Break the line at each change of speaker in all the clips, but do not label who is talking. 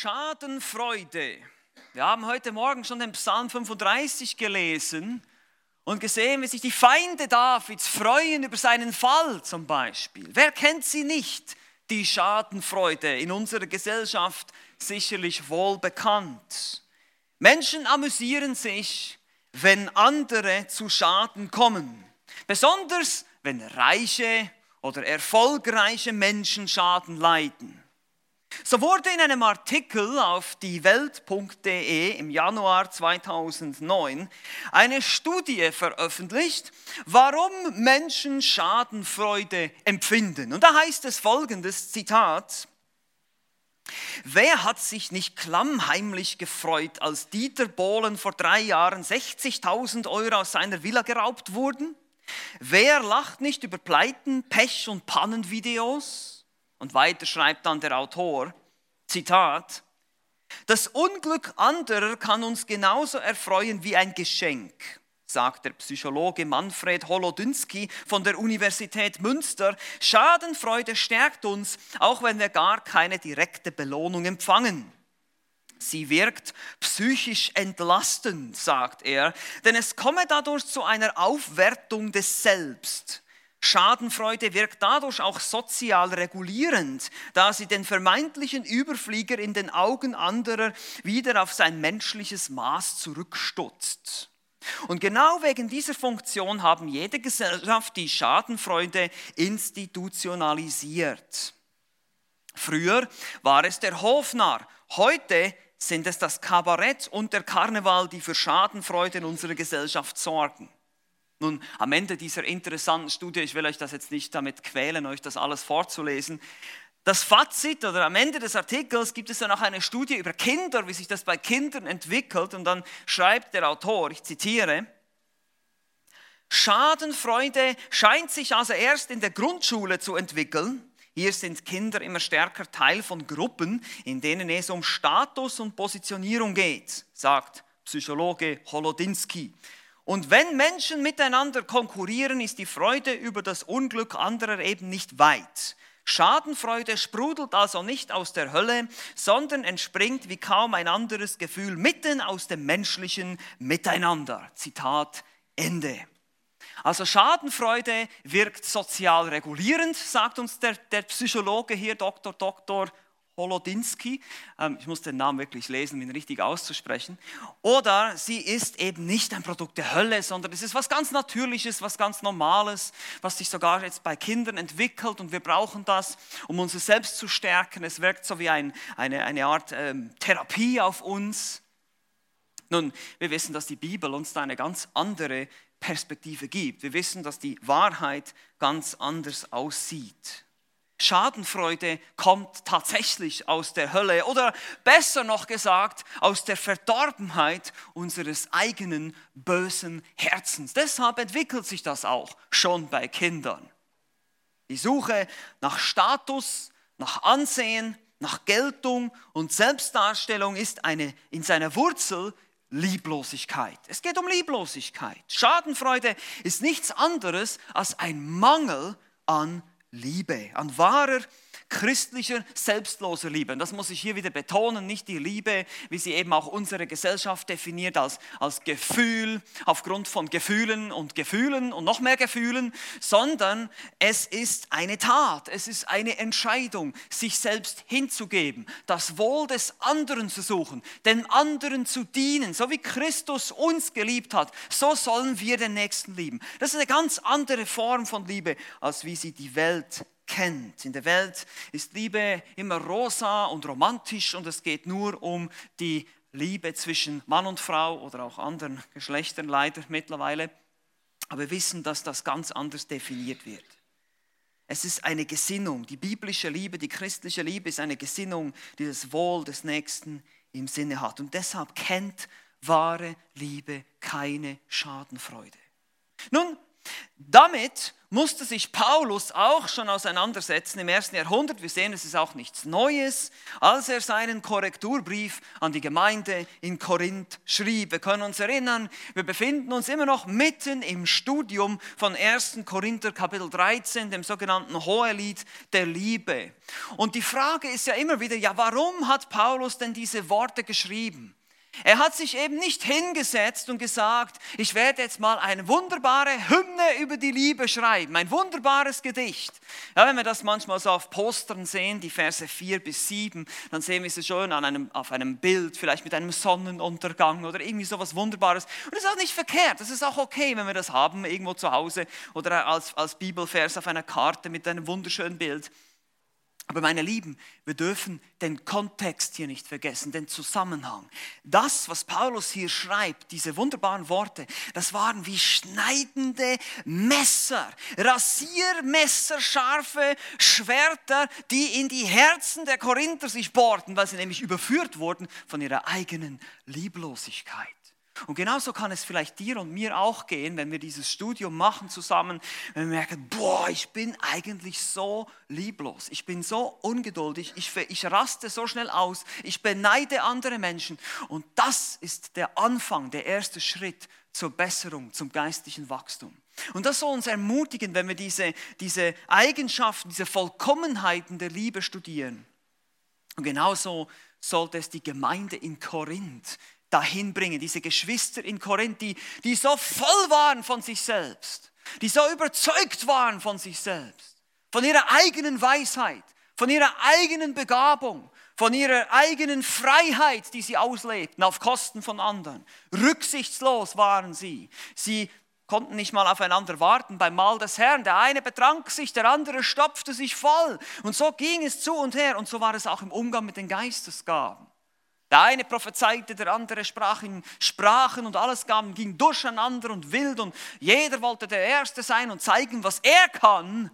Schadenfreude. Wir haben heute Morgen schon den Psalm 35 gelesen und gesehen, wie sich die Feinde Davids freuen über seinen Fall zum Beispiel. Wer kennt sie nicht, die Schadenfreude in unserer Gesellschaft sicherlich wohl bekannt. Menschen amüsieren sich, wenn andere zu Schaden kommen. Besonders wenn reiche oder erfolgreiche Menschen Schaden leiden. So wurde in einem Artikel auf diewelt.de im Januar 2009 eine Studie veröffentlicht, warum Menschen Schadenfreude empfinden. Und da heißt es folgendes Zitat. Wer hat sich nicht klammheimlich gefreut, als Dieter Bohlen vor drei Jahren 60.000 Euro aus seiner Villa geraubt wurden? Wer lacht nicht über Pleiten, Pech und Pannenvideos? Und weiter schreibt dann der Autor, Zitat, das Unglück anderer kann uns genauso erfreuen wie ein Geschenk, sagt der Psychologe Manfred Holodynski von der Universität Münster. Schadenfreude stärkt uns, auch wenn wir gar keine direkte Belohnung empfangen. Sie wirkt psychisch entlastend, sagt er, denn es komme dadurch zu einer Aufwertung des Selbst. Schadenfreude wirkt dadurch auch sozial regulierend, da sie den vermeintlichen Überflieger in den Augen anderer wieder auf sein menschliches Maß zurückstutzt. Und genau wegen dieser Funktion haben jede Gesellschaft die Schadenfreude institutionalisiert. Früher war es der Hofnarr, heute sind es das Kabarett und der Karneval, die für Schadenfreude in unserer Gesellschaft sorgen. Nun, am Ende dieser interessanten Studie, ich will euch das jetzt nicht damit quälen, euch das alles vorzulesen, das Fazit oder am Ende des Artikels gibt es dann auch eine Studie über Kinder, wie sich das bei Kindern entwickelt. Und dann schreibt der Autor, ich zitiere, Schadenfreude scheint sich also erst in der Grundschule zu entwickeln. Hier sind Kinder immer stärker Teil von Gruppen, in denen es um Status und Positionierung geht, sagt Psychologe Holodinski. Und wenn Menschen miteinander konkurrieren, ist die Freude über das Unglück anderer eben nicht weit. Schadenfreude sprudelt also nicht aus der Hölle, sondern entspringt wie kaum ein anderes Gefühl mitten aus dem menschlichen Miteinander. Zitat Ende. Also Schadenfreude wirkt sozial regulierend, sagt uns der, der Psychologe hier, Dr. Dr. Holodinsky, ähm, ich muss den Namen wirklich lesen, um ihn richtig auszusprechen, oder sie ist eben nicht ein Produkt der Hölle, sondern es ist was ganz Natürliches, was ganz Normales, was sich sogar jetzt bei Kindern entwickelt und wir brauchen das, um unser Selbst zu stärken. Es wirkt so wie ein, eine, eine Art ähm, Therapie auf uns. Nun, wir wissen, dass die Bibel uns da eine ganz andere Perspektive gibt. Wir wissen, dass die Wahrheit ganz anders aussieht. Schadenfreude kommt tatsächlich aus der Hölle oder besser noch gesagt aus der Verdorbenheit unseres eigenen bösen Herzens. Deshalb entwickelt sich das auch schon bei Kindern. Die Suche nach Status, nach Ansehen, nach Geltung und Selbstdarstellung ist eine in seiner Wurzel Lieblosigkeit. Es geht um Lieblosigkeit. Schadenfreude ist nichts anderes als ein Mangel an Liebe, an wahrer christlicher, selbstloser Liebe. Und das muss ich hier wieder betonen, nicht die Liebe, wie sie eben auch unsere Gesellschaft definiert, als, als Gefühl, aufgrund von Gefühlen und Gefühlen und noch mehr Gefühlen, sondern es ist eine Tat, es ist eine Entscheidung, sich selbst hinzugeben, das Wohl des anderen zu suchen, den anderen zu dienen, so wie Christus uns geliebt hat, so sollen wir den Nächsten lieben. Das ist eine ganz andere Form von Liebe, als wie sie die Welt kennt. In der Welt ist Liebe immer rosa und romantisch und es geht nur um die Liebe zwischen Mann und Frau oder auch anderen Geschlechtern leider mittlerweile. Aber wir wissen, dass das ganz anders definiert wird. Es ist eine Gesinnung. Die biblische Liebe, die christliche Liebe ist eine Gesinnung, die das Wohl des Nächsten im Sinne hat. Und deshalb kennt wahre Liebe keine Schadenfreude. Nun, damit musste sich Paulus auch schon auseinandersetzen im ersten Jahrhundert. Wir sehen, es ist auch nichts Neues, als er seinen Korrekturbrief an die Gemeinde in Korinth schrieb. Wir können uns erinnern, wir befinden uns immer noch mitten im Studium von 1. Korinther Kapitel 13, dem sogenannten Hohelied der Liebe. Und die Frage ist ja immer wieder, ja, warum hat Paulus denn diese Worte geschrieben? Er hat sich eben nicht hingesetzt und gesagt, ich werde jetzt mal eine wunderbare Hymne über die Liebe schreiben, ein wunderbares Gedicht. Ja, wenn wir das manchmal so auf Postern sehen, die Verse 4 bis 7, dann sehen wir sie schon an einem, auf einem Bild, vielleicht mit einem Sonnenuntergang oder irgendwie so was Wunderbares. Und das ist auch nicht verkehrt, das ist auch okay, wenn wir das haben, irgendwo zu Hause oder als, als Bibelvers auf einer Karte mit einem wunderschönen Bild. Aber meine Lieben, wir dürfen den Kontext hier nicht vergessen, den Zusammenhang. Das, was Paulus hier schreibt, diese wunderbaren Worte, das waren wie schneidende Messer, Rasiermesser, scharfe Schwerter, die in die Herzen der Korinther sich bohrten, weil sie nämlich überführt wurden von ihrer eigenen Lieblosigkeit. Und genauso kann es vielleicht dir und mir auch gehen, wenn wir dieses Studium machen zusammen, wenn wir merken, boah, ich bin eigentlich so lieblos, ich bin so ungeduldig, ich, ich raste so schnell aus, ich beneide andere Menschen. Und das ist der Anfang, der erste Schritt zur Besserung, zum geistlichen Wachstum. Und das soll uns ermutigen, wenn wir diese, diese Eigenschaften, diese Vollkommenheiten der Liebe studieren. Und genauso sollte es die Gemeinde in Korinth dahin bringen. Diese Geschwister in Korinth, die, die so voll waren von sich selbst, die so überzeugt waren von sich selbst, von ihrer eigenen Weisheit, von ihrer eigenen Begabung, von ihrer eigenen Freiheit, die sie auslebten, auf Kosten von anderen. Rücksichtslos waren sie. Sie konnten nicht mal aufeinander warten beim Mahl des Herrn. Der eine betrank sich, der andere stopfte sich voll. Und so ging es zu und her. Und so war es auch im Umgang mit den Geistesgaben. Der eine prophezeite, der andere sprach in Sprachen und alles ging durcheinander und wild und jeder wollte der Erste sein und zeigen, was er kann.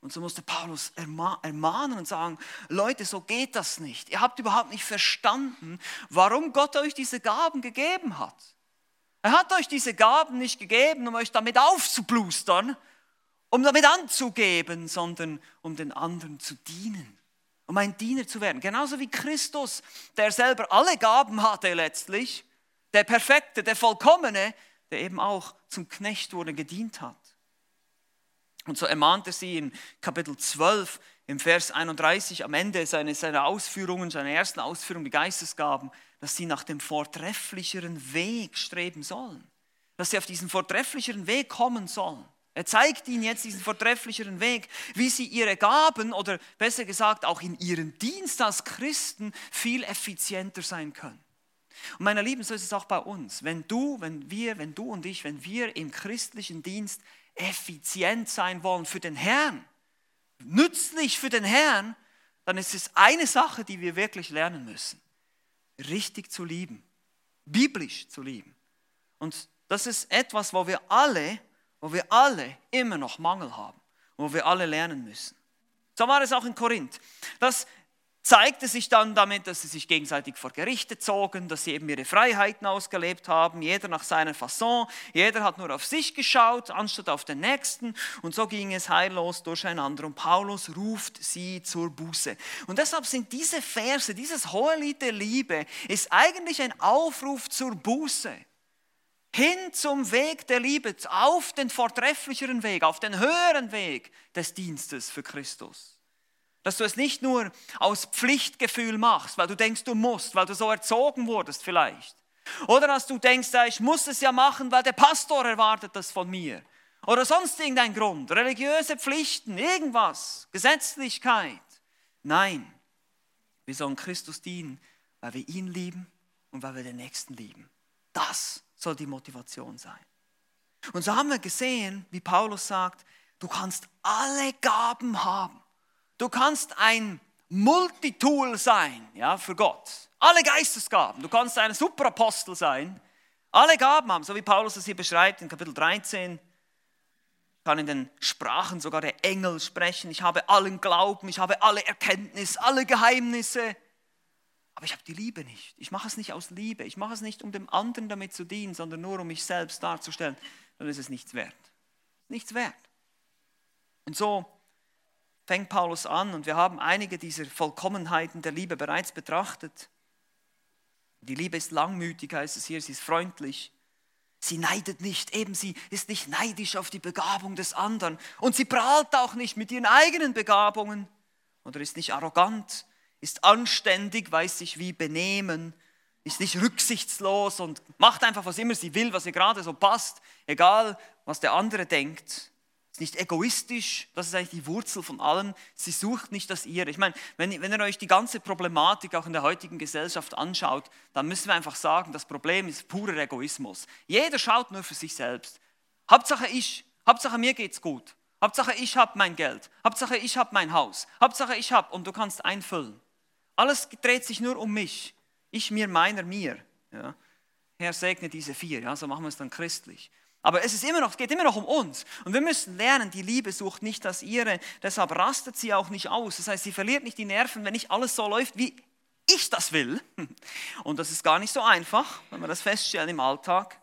Und so musste Paulus ermahnen und sagen, Leute, so geht das nicht. Ihr habt überhaupt nicht verstanden, warum Gott euch diese Gaben gegeben hat. Er hat euch diese Gaben nicht gegeben, um euch damit aufzublustern, um damit anzugeben, sondern um den anderen zu dienen um ein Diener zu werden. Genauso wie Christus, der selber alle Gaben hatte letztlich, der Perfekte, der Vollkommene, der eben auch zum Knecht wurde, gedient hat. Und so ermahnte sie in Kapitel 12, im Vers 31, am Ende seiner, seiner Ausführungen, seiner ersten Ausführung, die Geistesgaben, dass sie nach dem vortrefflicheren Weg streben sollen. Dass sie auf diesen vortrefflicheren Weg kommen sollen. Er zeigt ihnen jetzt diesen vortrefflicheren Weg, wie sie ihre Gaben oder besser gesagt auch in ihrem Dienst als Christen viel effizienter sein können. Und meine Lieben, so ist es auch bei uns. Wenn du, wenn wir, wenn du und ich, wenn wir im christlichen Dienst effizient sein wollen für den Herrn, nützlich für den Herrn, dann ist es eine Sache, die wir wirklich lernen müssen. Richtig zu lieben, biblisch zu lieben. Und das ist etwas, wo wir alle wo wir alle immer noch Mangel haben, wo wir alle lernen müssen. So war es auch in Korinth. Das zeigte sich dann damit, dass sie sich gegenseitig vor Gerichte zogen, dass sie eben ihre Freiheiten ausgelebt haben, jeder nach seiner Fasson, jeder hat nur auf sich geschaut, anstatt auf den Nächsten und so ging es heillos durcheinander und Paulus ruft sie zur Buße. Und deshalb sind diese Verse, dieses Hohelied der Liebe, ist eigentlich ein Aufruf zur Buße hin zum Weg der Liebe, auf den vortrefflicheren Weg, auf den höheren Weg des Dienstes für Christus. Dass du es nicht nur aus Pflichtgefühl machst, weil du denkst, du musst, weil du so erzogen wurdest vielleicht. Oder dass du denkst, ich muss es ja machen, weil der Pastor erwartet das von mir. Oder sonst irgendein Grund, religiöse Pflichten, irgendwas, Gesetzlichkeit. Nein, wir sollen Christus dienen, weil wir ihn lieben und weil wir den Nächsten lieben. Das soll die Motivation sein. Und so haben wir gesehen, wie Paulus sagt, du kannst alle Gaben haben. Du kannst ein Multitool sein, ja, für Gott. Alle Geistesgaben. Du kannst ein Superapostel sein. Alle Gaben haben, so wie Paulus es hier beschreibt in Kapitel 13. Ich kann in den Sprachen sogar der Engel sprechen. Ich habe allen Glauben, ich habe alle Erkenntnis, alle Geheimnisse. Aber ich habe die Liebe nicht. Ich mache es nicht aus Liebe. Ich mache es nicht, um dem anderen damit zu dienen, sondern nur, um mich selbst darzustellen. Dann ist es nichts wert. Nichts wert. Und so fängt Paulus an und wir haben einige dieser Vollkommenheiten der Liebe bereits betrachtet. Die Liebe ist langmütig, heißt es hier, sie ist freundlich. Sie neidet nicht, eben sie ist nicht neidisch auf die Begabung des anderen. Und sie prahlt auch nicht mit ihren eigenen Begabungen oder ist nicht arrogant, ist anständig, weiß sich wie benehmen, ist nicht rücksichtslos und macht einfach, was immer sie will, was ihr gerade so passt, egal was der andere denkt ist nicht egoistisch, das ist eigentlich die Wurzel von allem. Sie sucht nicht das ihre. Ich meine, wenn, wenn ihr euch die ganze Problematik auch in der heutigen Gesellschaft anschaut, dann müssen wir einfach sagen, das Problem ist purer Egoismus. Jeder schaut nur für sich selbst. Hauptsache ich, Hauptsache mir geht's gut. Hauptsache ich habe mein Geld. Hauptsache ich habe mein Haus. Hauptsache ich habe und du kannst einfüllen. Alles dreht sich nur um mich. Ich, mir, meiner, mir. Ja. Herr segne diese vier, ja, so machen wir es dann christlich. Aber es ist immer noch, es geht immer noch um uns. Und wir müssen lernen, die Liebe sucht nicht das ihre. Deshalb rastet sie auch nicht aus. Das heißt, sie verliert nicht die Nerven, wenn nicht alles so läuft, wie ich das will. Und das ist gar nicht so einfach, wenn wir das feststellen im Alltag.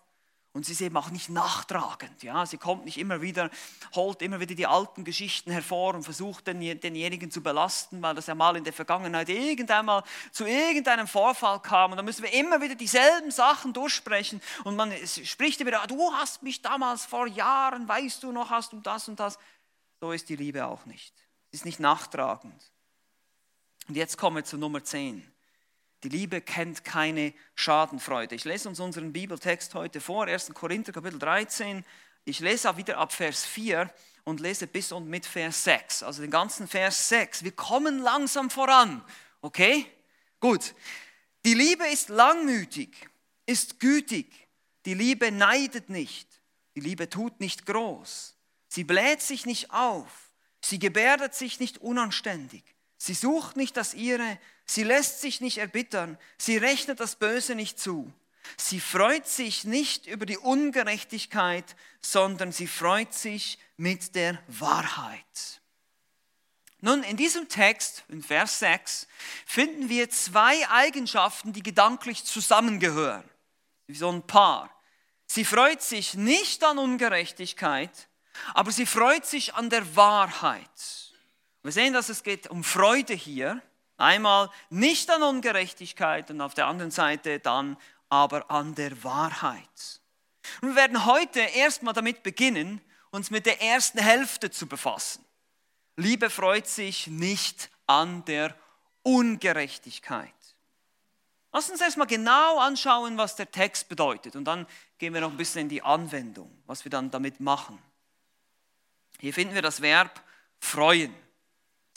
Und sie ist eben auch nicht nachtragend. Ja? Sie kommt nicht immer wieder, holt immer wieder die alten Geschichten hervor und versucht den, denjenigen zu belasten, weil das ja mal in der Vergangenheit irgendeinmal zu irgendeinem Vorfall kam. Und dann müssen wir immer wieder dieselben Sachen durchsprechen. Und man spricht wieder, du hast mich damals vor Jahren, weißt du noch, hast du das und das. So ist die Liebe auch nicht. Sie ist nicht nachtragend. Und jetzt kommen wir zu Nummer 10. Die Liebe kennt keine Schadenfreude. Ich lese uns unseren Bibeltext heute vor, 1. Korinther Kapitel 13. Ich lese auch wieder ab Vers 4 und lese bis und mit Vers 6. Also den ganzen Vers 6. Wir kommen langsam voran. Okay? Gut. Die Liebe ist langmütig, ist gütig. Die Liebe neidet nicht. Die Liebe tut nicht groß. Sie bläht sich nicht auf. Sie gebärdet sich nicht unanständig. Sie sucht nicht das ihre, sie lässt sich nicht erbittern, sie rechnet das Böse nicht zu. Sie freut sich nicht über die Ungerechtigkeit, sondern sie freut sich mit der Wahrheit. Nun, in diesem Text, in Vers 6, finden wir zwei Eigenschaften, die gedanklich zusammengehören, wie so ein Paar. Sie freut sich nicht an Ungerechtigkeit, aber sie freut sich an der Wahrheit. Wir sehen, dass es geht um Freude hier. Einmal nicht an Ungerechtigkeit und auf der anderen Seite dann aber an der Wahrheit. Und wir werden heute erstmal damit beginnen, uns mit der ersten Hälfte zu befassen. Liebe freut sich nicht an der Ungerechtigkeit. Lass uns erstmal genau anschauen, was der Text bedeutet und dann gehen wir noch ein bisschen in die Anwendung, was wir dann damit machen. Hier finden wir das Verb freuen.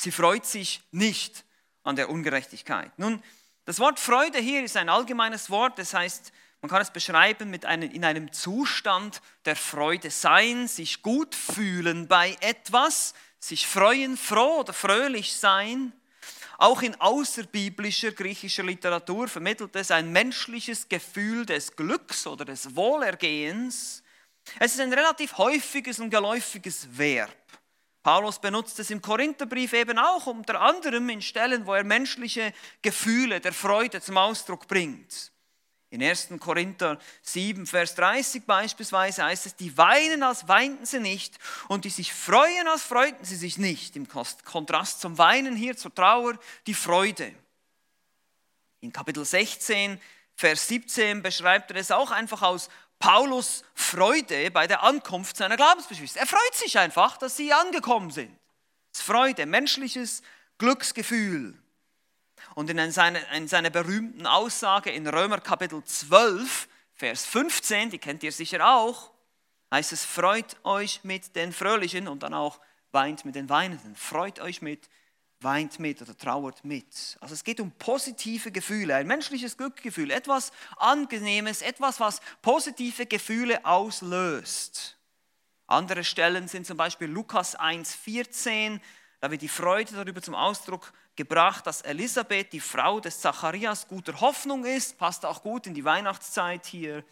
Sie freut sich nicht an der Ungerechtigkeit. Nun, das Wort Freude hier ist ein allgemeines Wort, das heißt, man kann es beschreiben mit einem, in einem Zustand der Freude sein, sich gut fühlen bei etwas, sich freuen, froh oder fröhlich sein. Auch in außerbiblischer griechischer Literatur vermittelt es ein menschliches Gefühl des Glücks oder des Wohlergehens. Es ist ein relativ häufiges und geläufiges Verb. Paulus benutzt es im Korintherbrief eben auch unter anderem in Stellen, wo er menschliche Gefühle der Freude zum Ausdruck bringt. In 1. Korinther 7, Vers 30 beispielsweise heißt es, die weinen, als weinten sie nicht und die sich freuen, als freuten sie sich nicht. Im Kontrast zum Weinen hier, zur Trauer, die Freude. In Kapitel 16, Vers 17 beschreibt er es auch einfach aus Paulus Freude bei der Ankunft seiner Glaubensgeschwister. Er freut sich einfach, dass sie angekommen sind. Es ist Freude, menschliches Glücksgefühl. Und in seiner, in seiner berühmten Aussage in Römer Kapitel 12, Vers 15, die kennt ihr sicher auch, heißt es, freut euch mit den Fröhlichen und dann auch weint mit den Weinenden. Freut euch mit weint mit oder trauert mit. Also es geht um positive Gefühle, ein menschliches Glückgefühl, etwas Angenehmes, etwas, was positive Gefühle auslöst. Andere Stellen sind zum Beispiel Lukas 1,14, da wird die Freude darüber zum Ausdruck gebracht, dass Elisabeth, die Frau des Zacharias, guter Hoffnung ist, passt auch gut in die Weihnachtszeit hier.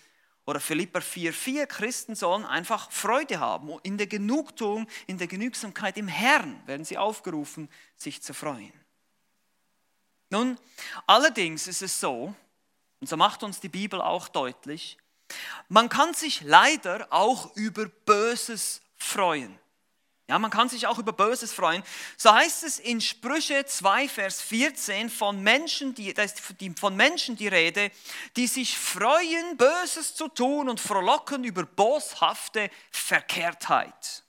Oder Philipper 4,4, Christen sollen einfach Freude haben. In der Genugtuung, in der Genügsamkeit im Herrn werden sie aufgerufen, sich zu freuen. Nun, allerdings ist es so, und so macht uns die Bibel auch deutlich, man kann sich leider auch über Böses freuen. Ja, man kann sich auch über Böses freuen. So heißt es in Sprüche 2, Vers 14 von Menschen, die, da ist von Menschen die Rede, die sich freuen, Böses zu tun und frohlocken über boshafte Verkehrtheit.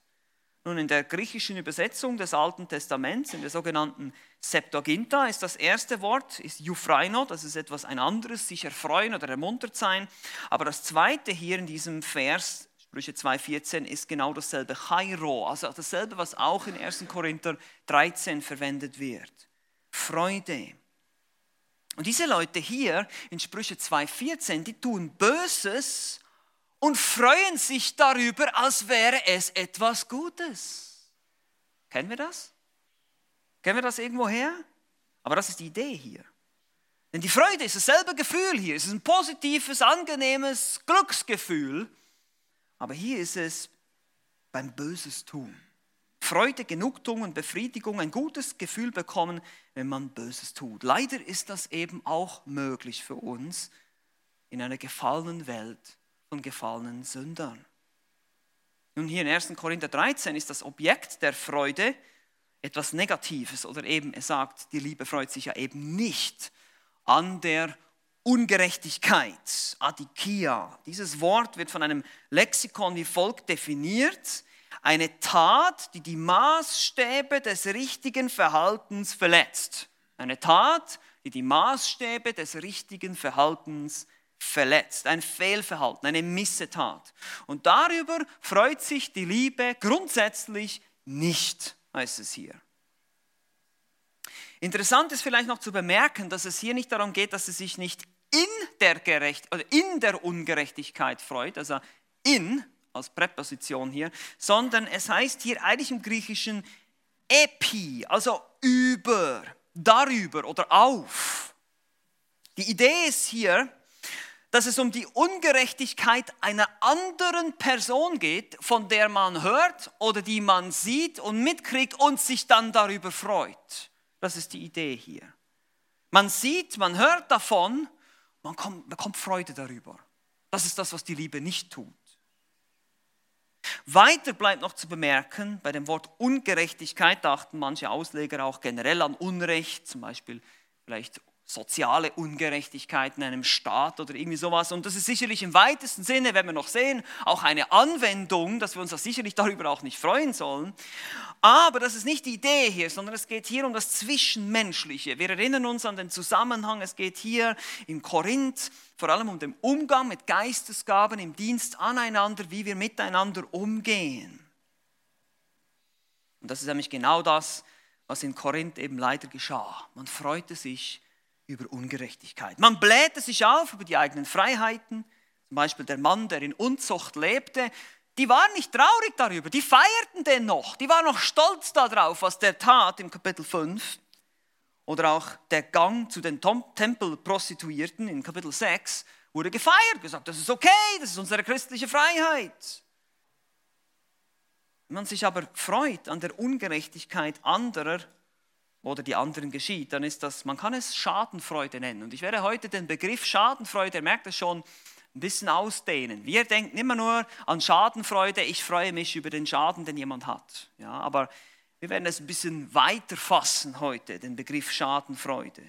Nun, in der griechischen Übersetzung des Alten Testaments, in der sogenannten Septuaginta, ist das erste Wort ist Euphraino, das ist etwas ein anderes, sich erfreuen oder ermuntert sein. Aber das zweite hier in diesem Vers Sprüche 2,14 ist genau dasselbe Chairo, also dasselbe, was auch in 1. Korinther 13 verwendet wird. Freude. Und diese Leute hier in Sprüche 2,14, die tun Böses und freuen sich darüber, als wäre es etwas Gutes. Kennen wir das? Kennen wir das irgendwo her? Aber das ist die Idee hier. Denn die Freude ist dasselbe Gefühl hier. Es ist ein positives, angenehmes Glücksgefühl. Aber hier ist es beim Böses tun. Freude, Genugtuung und Befriedigung, ein gutes Gefühl bekommen, wenn man Böses tut. Leider ist das eben auch möglich für uns in einer gefallenen Welt von gefallenen Sündern. Nun hier in 1. Korinther 13 ist das Objekt der Freude etwas Negatives oder eben, er sagt, die Liebe freut sich ja eben nicht an der Ungerechtigkeit, Adikia. Dieses Wort wird von einem Lexikon wie folgt definiert. Eine Tat, die die Maßstäbe des richtigen Verhaltens verletzt. Eine Tat, die die Maßstäbe des richtigen Verhaltens verletzt. Ein Fehlverhalten, eine Missetat. Und darüber freut sich die Liebe grundsätzlich nicht, heißt es hier. Interessant ist vielleicht noch zu bemerken, dass es hier nicht darum geht, dass es sich nicht in der, Gerecht, oder in der Ungerechtigkeit freut, also in als Präposition hier, sondern es heißt hier eigentlich im Griechischen epi, also über, darüber oder auf. Die Idee ist hier, dass es um die Ungerechtigkeit einer anderen Person geht, von der man hört oder die man sieht und mitkriegt und sich dann darüber freut. Das ist die Idee hier. Man sieht, man hört davon man kommt, bekommt Freude darüber. Das ist das, was die Liebe nicht tut. Weiter bleibt noch zu bemerken, bei dem Wort Ungerechtigkeit dachten manche Ausleger auch generell an Unrecht, zum Beispiel vielleicht soziale Ungerechtigkeit in einem Staat oder irgendwie sowas. Und das ist sicherlich im weitesten Sinne, werden wir noch sehen, auch eine Anwendung, dass wir uns da sicherlich darüber auch nicht freuen sollen. Aber das ist nicht die Idee hier, sondern es geht hier um das Zwischenmenschliche. Wir erinnern uns an den Zusammenhang, es geht hier in Korinth vor allem um den Umgang mit Geistesgaben im Dienst aneinander, wie wir miteinander umgehen. Und das ist nämlich genau das, was in Korinth eben leider geschah. Man freute sich über Ungerechtigkeit. Man blähte sich auf über die eigenen Freiheiten. Zum Beispiel der Mann, der in Unzucht lebte, die waren nicht traurig darüber, die feierten den noch, die waren noch stolz darauf, was der tat im Kapitel 5. Oder auch der Gang zu den Tempelprostituierten in Kapitel 6 wurde gefeiert, gesagt, das ist okay, das ist unsere christliche Freiheit. Wenn man sich aber freut an der Ungerechtigkeit anderer, oder die anderen geschieht, dann ist das, man kann es Schadenfreude nennen. Und ich werde heute den Begriff Schadenfreude, ihr merkt es schon, ein bisschen ausdehnen. Wir denken immer nur an Schadenfreude, ich freue mich über den Schaden, den jemand hat. Ja, aber wir werden es ein bisschen weiter fassen heute, den Begriff Schadenfreude.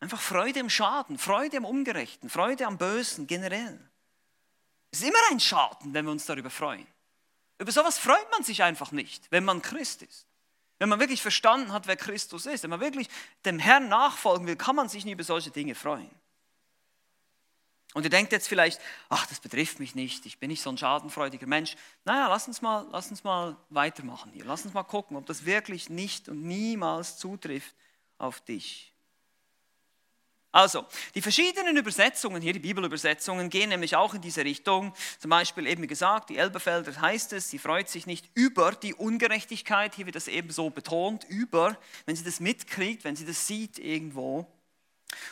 Einfach Freude im Schaden, Freude am Ungerechten, Freude am Bösen generell. Es ist immer ein Schaden, wenn wir uns darüber freuen. Über sowas freut man sich einfach nicht, wenn man Christ ist. Wenn man wirklich verstanden hat, wer Christus ist, wenn man wirklich dem Herrn nachfolgen will, kann man sich nie über solche Dinge freuen. Und ihr denkt jetzt vielleicht, ach, das betrifft mich nicht, ich bin nicht so ein schadenfreudiger Mensch. Naja, lass uns mal, lass uns mal weitermachen hier. Lass uns mal gucken, ob das wirklich nicht und niemals zutrifft auf dich. Also, die verschiedenen Übersetzungen hier, die Bibelübersetzungen, gehen nämlich auch in diese Richtung. Zum Beispiel eben gesagt, die Elberfelder heißt es, sie freut sich nicht über die Ungerechtigkeit, hier wird das eben so betont, über, wenn sie das mitkriegt, wenn sie das sieht irgendwo.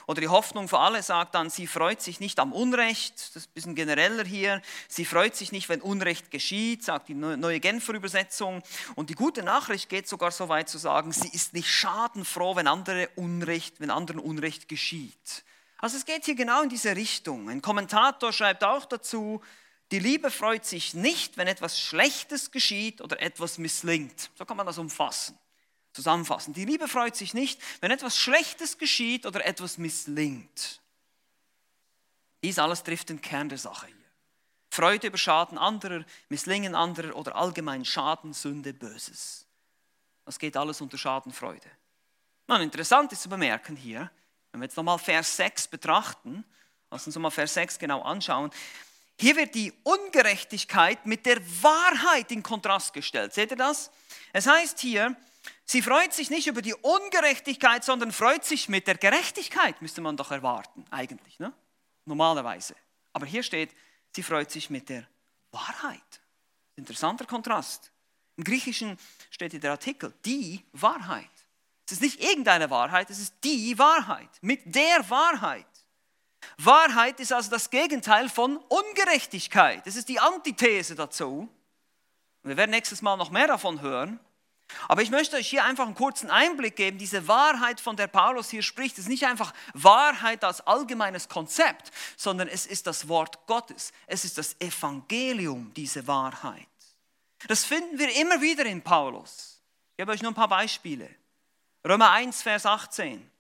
Oder die Hoffnung für alle sagt dann, sie freut sich nicht am Unrecht, das ist ein bisschen genereller hier. Sie freut sich nicht, wenn Unrecht geschieht, sagt die neue Genfer Übersetzung. Und die gute Nachricht geht sogar so weit zu sagen, sie ist nicht schadenfroh, wenn, andere Unrecht, wenn anderen Unrecht geschieht. Also es geht hier genau in diese Richtung. Ein Kommentator schreibt auch dazu, Die Liebe freut sich nicht, wenn etwas Schlechtes geschieht oder etwas misslingt. So kann man das umfassen, zusammenfassen. Die Liebe freut sich nicht, wenn etwas Schlechtes geschieht oder etwas misslingt. Dies alles trifft den Kern der Sache hier. Freude über Schaden anderer, Misslingen anderer oder allgemein Schaden, Sünde, Böses. Das geht alles unter Schadenfreude. Nun, interessant ist zu bemerken hier, wenn wir jetzt nochmal Vers 6 betrachten, lass uns mal Vers 6 genau anschauen, hier wird die Ungerechtigkeit mit der Wahrheit in Kontrast gestellt. Seht ihr das? Es heißt hier, sie freut sich nicht über die Ungerechtigkeit, sondern freut sich mit der Gerechtigkeit, müsste man doch erwarten, eigentlich, ne? normalerweise. Aber hier steht, sie freut sich mit der Wahrheit. Interessanter Kontrast. Im Griechischen steht hier der Artikel, die Wahrheit. Es ist nicht irgendeine Wahrheit, es ist die Wahrheit, mit der Wahrheit. Wahrheit ist also das Gegenteil von Ungerechtigkeit. Das ist die Antithese dazu. Wir werden nächstes Mal noch mehr davon hören. Aber ich möchte euch hier einfach einen kurzen Einblick geben. Diese Wahrheit, von der Paulus hier spricht, ist nicht einfach Wahrheit als allgemeines Konzept, sondern es ist das Wort Gottes. Es ist das Evangelium, diese Wahrheit. Das finden wir immer wieder in Paulus. Ich gebe euch nur ein paar Beispiele. Römer 1, Vers 18.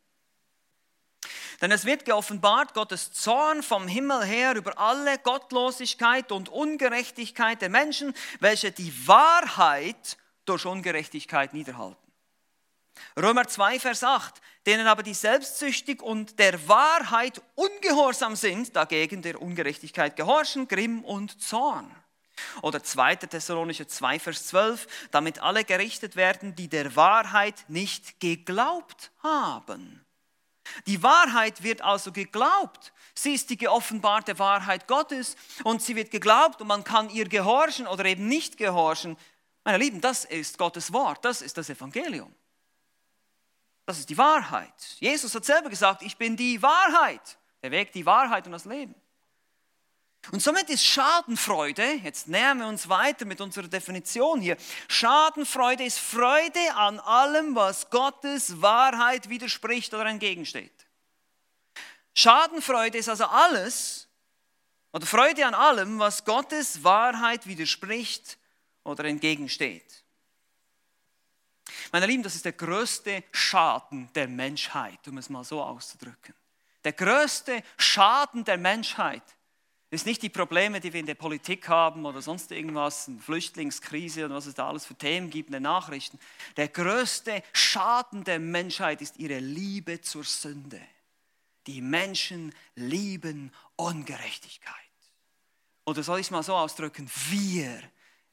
Denn es wird geoffenbart Gottes Zorn vom Himmel her über alle Gottlosigkeit und Ungerechtigkeit der Menschen, welche die Wahrheit durch Ungerechtigkeit niederhalten. Römer 2, Vers 8, denen aber die selbstsüchtig und der Wahrheit ungehorsam sind, dagegen der Ungerechtigkeit gehorchen, Grimm und Zorn. Oder 2. Thessalonicher 2, Vers 12, damit alle gerichtet werden, die der Wahrheit nicht geglaubt haben. Die Wahrheit wird also geglaubt. Sie ist die geoffenbarte Wahrheit Gottes und sie wird geglaubt und man kann ihr gehorchen oder eben nicht gehorchen. Meine Lieben, das ist Gottes Wort, das ist das Evangelium. Das ist die Wahrheit. Jesus hat selber gesagt, ich bin die Wahrheit, der Weg, die Wahrheit und das Leben. Und somit ist Schadenfreude, jetzt nähern wir uns weiter mit unserer Definition hier, Schadenfreude ist Freude an allem, was Gottes Wahrheit widerspricht oder entgegensteht. Schadenfreude ist also alles, oder Freude an allem, was Gottes Wahrheit widerspricht oder entgegensteht. Meine Lieben, das ist der größte Schaden der Menschheit, um es mal so auszudrücken. Der größte Schaden der Menschheit ist nicht die Probleme, die wir in der Politik haben oder sonst irgendwas, eine Flüchtlingskrise und was es da alles für Themen gibt in den Nachrichten. Der größte Schaden der Menschheit ist ihre Liebe zur Sünde. Die Menschen lieben Ungerechtigkeit. Oder soll ich es mal so ausdrücken? Wir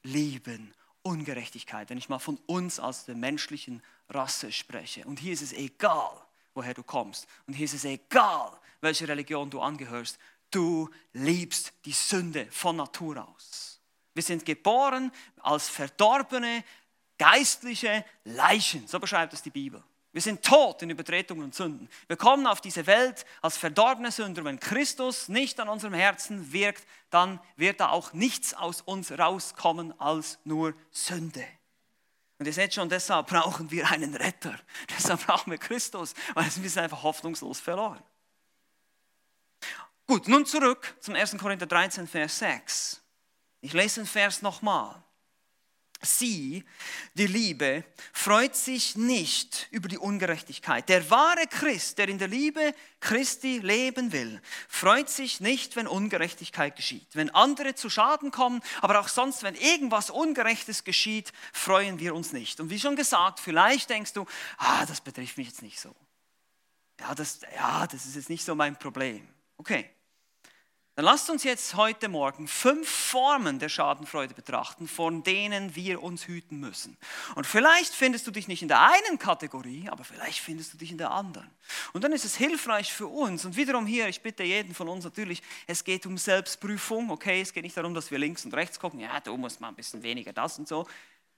lieben Ungerechtigkeit, wenn ich mal von uns als der menschlichen Rasse spreche. Und hier ist es egal, woher du kommst. Und hier ist es egal, welche Religion du angehörst du liebst die Sünde von Natur aus. Wir sind geboren als verdorbene, geistliche Leichen, so beschreibt es die Bibel. Wir sind tot in Übertretungen und Sünden. Wir kommen auf diese Welt als verdorbene Sünder. Wenn Christus nicht an unserem Herzen wirkt, dann wird da auch nichts aus uns rauskommen als nur Sünde. Und ihr seht schon, deshalb brauchen wir einen Retter. Deshalb brauchen wir Christus, weil wir sind einfach hoffnungslos verloren. Gut, nun zurück zum 1. Korinther 13, Vers 6. Ich lese den Vers nochmal. Sie, die Liebe, freut sich nicht über die Ungerechtigkeit. Der wahre Christ, der in der Liebe Christi leben will, freut sich nicht, wenn Ungerechtigkeit geschieht. Wenn andere zu Schaden kommen, aber auch sonst, wenn irgendwas Ungerechtes geschieht, freuen wir uns nicht. Und wie schon gesagt, vielleicht denkst du, ah, das betrifft mich jetzt nicht so. Ja, das, ja, das ist jetzt nicht so mein Problem. Okay. Dann lasst uns jetzt heute Morgen fünf Formen der Schadenfreude betrachten, von denen wir uns hüten müssen. Und vielleicht findest du dich nicht in der einen Kategorie, aber vielleicht findest du dich in der anderen. Und dann ist es hilfreich für uns. Und wiederum hier, ich bitte jeden von uns natürlich, es geht um Selbstprüfung, okay? Es geht nicht darum, dass wir links und rechts gucken, ja, du musst mal ein bisschen weniger das und so.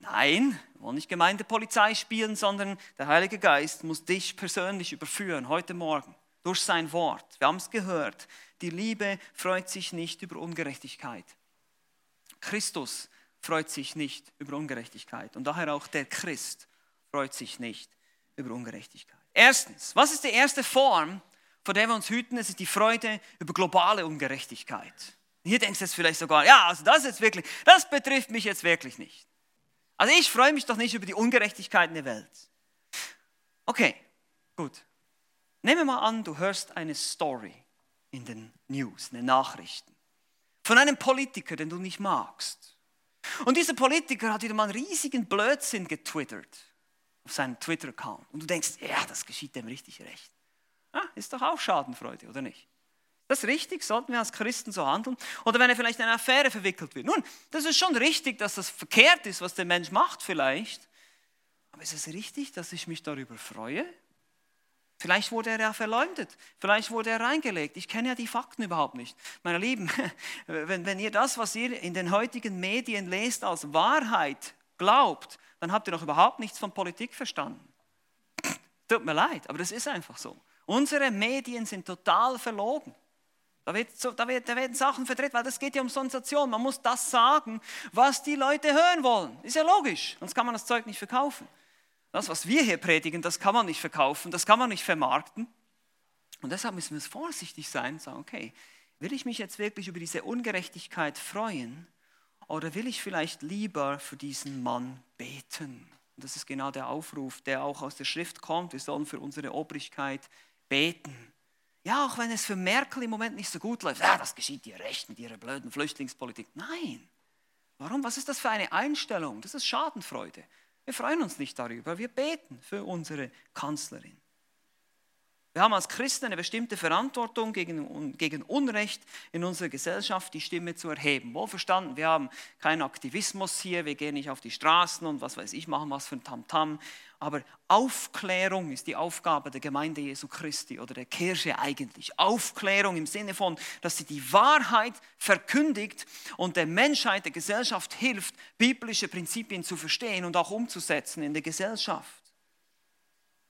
Nein, wir wollen nicht Gemeindepolizei spielen, sondern der Heilige Geist muss dich persönlich überführen heute Morgen durch sein Wort. Wir haben es gehört. Die Liebe freut sich nicht über Ungerechtigkeit. Christus freut sich nicht über Ungerechtigkeit. Und daher auch der Christ freut sich nicht über Ungerechtigkeit. Erstens, was ist die erste Form, vor der wir uns hüten? Es ist die Freude über globale Ungerechtigkeit. Hier denkst du jetzt vielleicht sogar, ja, also das jetzt wirklich, das betrifft mich jetzt wirklich nicht. Also ich freue mich doch nicht über die Ungerechtigkeiten der Welt. Okay, gut. Nehmen wir mal an, du hörst eine Story in den News, in den Nachrichten, von einem Politiker, den du nicht magst. Und dieser Politiker hat wieder mal einen riesigen Blödsinn getwittert auf seinem Twitter-Account. Und du denkst, ja, das geschieht dem richtig recht. Ah, ist doch auch Schadenfreude, oder nicht? Das ist richtig, sollten wir als Christen so handeln? Oder wenn er vielleicht in eine Affäre verwickelt wird. Nun, das ist schon richtig, dass das verkehrt ist, was der Mensch macht vielleicht. Aber ist es richtig, dass ich mich darüber freue? Vielleicht wurde er ja verleumdet, vielleicht wurde er reingelegt. Ich kenne ja die Fakten überhaupt nicht. Meine Lieben, wenn, wenn ihr das, was ihr in den heutigen Medien lest, als Wahrheit glaubt, dann habt ihr noch überhaupt nichts von Politik verstanden. Tut mir leid, aber das ist einfach so. Unsere Medien sind total verlogen. Da, wird da, wird, da werden Sachen verdreht, weil das geht ja um Sensation. Man muss das sagen, was die Leute hören wollen. Ist ja logisch, sonst kann man das Zeug nicht verkaufen. Das, was wir hier predigen, das kann man nicht verkaufen, das kann man nicht vermarkten. Und deshalb müssen wir vorsichtig sein und sagen, okay, will ich mich jetzt wirklich über diese Ungerechtigkeit freuen oder will ich vielleicht lieber für diesen Mann beten? Und das ist genau der Aufruf, der auch aus der Schrift kommt. Wir sollen für unsere Obrigkeit beten. Ja, auch wenn es für Merkel im Moment nicht so gut läuft, ja, das geschieht ihr recht mit ihrer blöden Flüchtlingspolitik. Nein. Warum? Was ist das für eine Einstellung? Das ist Schadenfreude. Wir freuen uns nicht darüber, wir beten für unsere Kanzlerin. Wir haben als Christen eine bestimmte Verantwortung gegen, gegen Unrecht in unserer Gesellschaft, die Stimme zu erheben. Wohlverstanden, wir haben keinen Aktivismus hier, wir gehen nicht auf die Straßen und was weiß ich, machen was für ein Tamtam. Aber Aufklärung ist die Aufgabe der Gemeinde Jesu Christi oder der Kirche eigentlich. Aufklärung im Sinne von, dass sie die Wahrheit verkündigt und der Menschheit, der Gesellschaft hilft, biblische Prinzipien zu verstehen und auch umzusetzen in der Gesellschaft.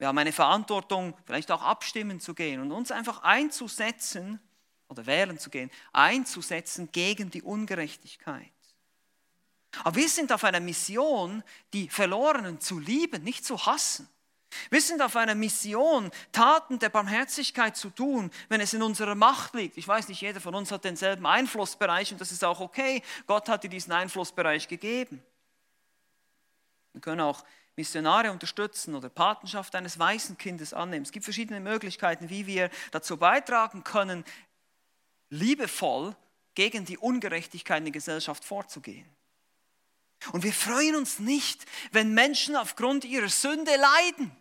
Wir haben eine Verantwortung, vielleicht auch abstimmen zu gehen und uns einfach einzusetzen oder wählen zu gehen, einzusetzen gegen die Ungerechtigkeit. Aber wir sind auf einer Mission, die Verlorenen zu lieben, nicht zu hassen. Wir sind auf einer Mission, Taten der Barmherzigkeit zu tun, wenn es in unserer Macht liegt. Ich weiß nicht, jeder von uns hat denselben Einflussbereich und das ist auch okay. Gott hat dir diesen Einflussbereich gegeben. Wir können auch Missionare unterstützen oder Patenschaft eines weißen Kindes annehmen. Es gibt verschiedene Möglichkeiten, wie wir dazu beitragen können, liebevoll gegen die Ungerechtigkeit in der Gesellschaft vorzugehen. Und wir freuen uns nicht, wenn Menschen aufgrund ihrer Sünde leiden.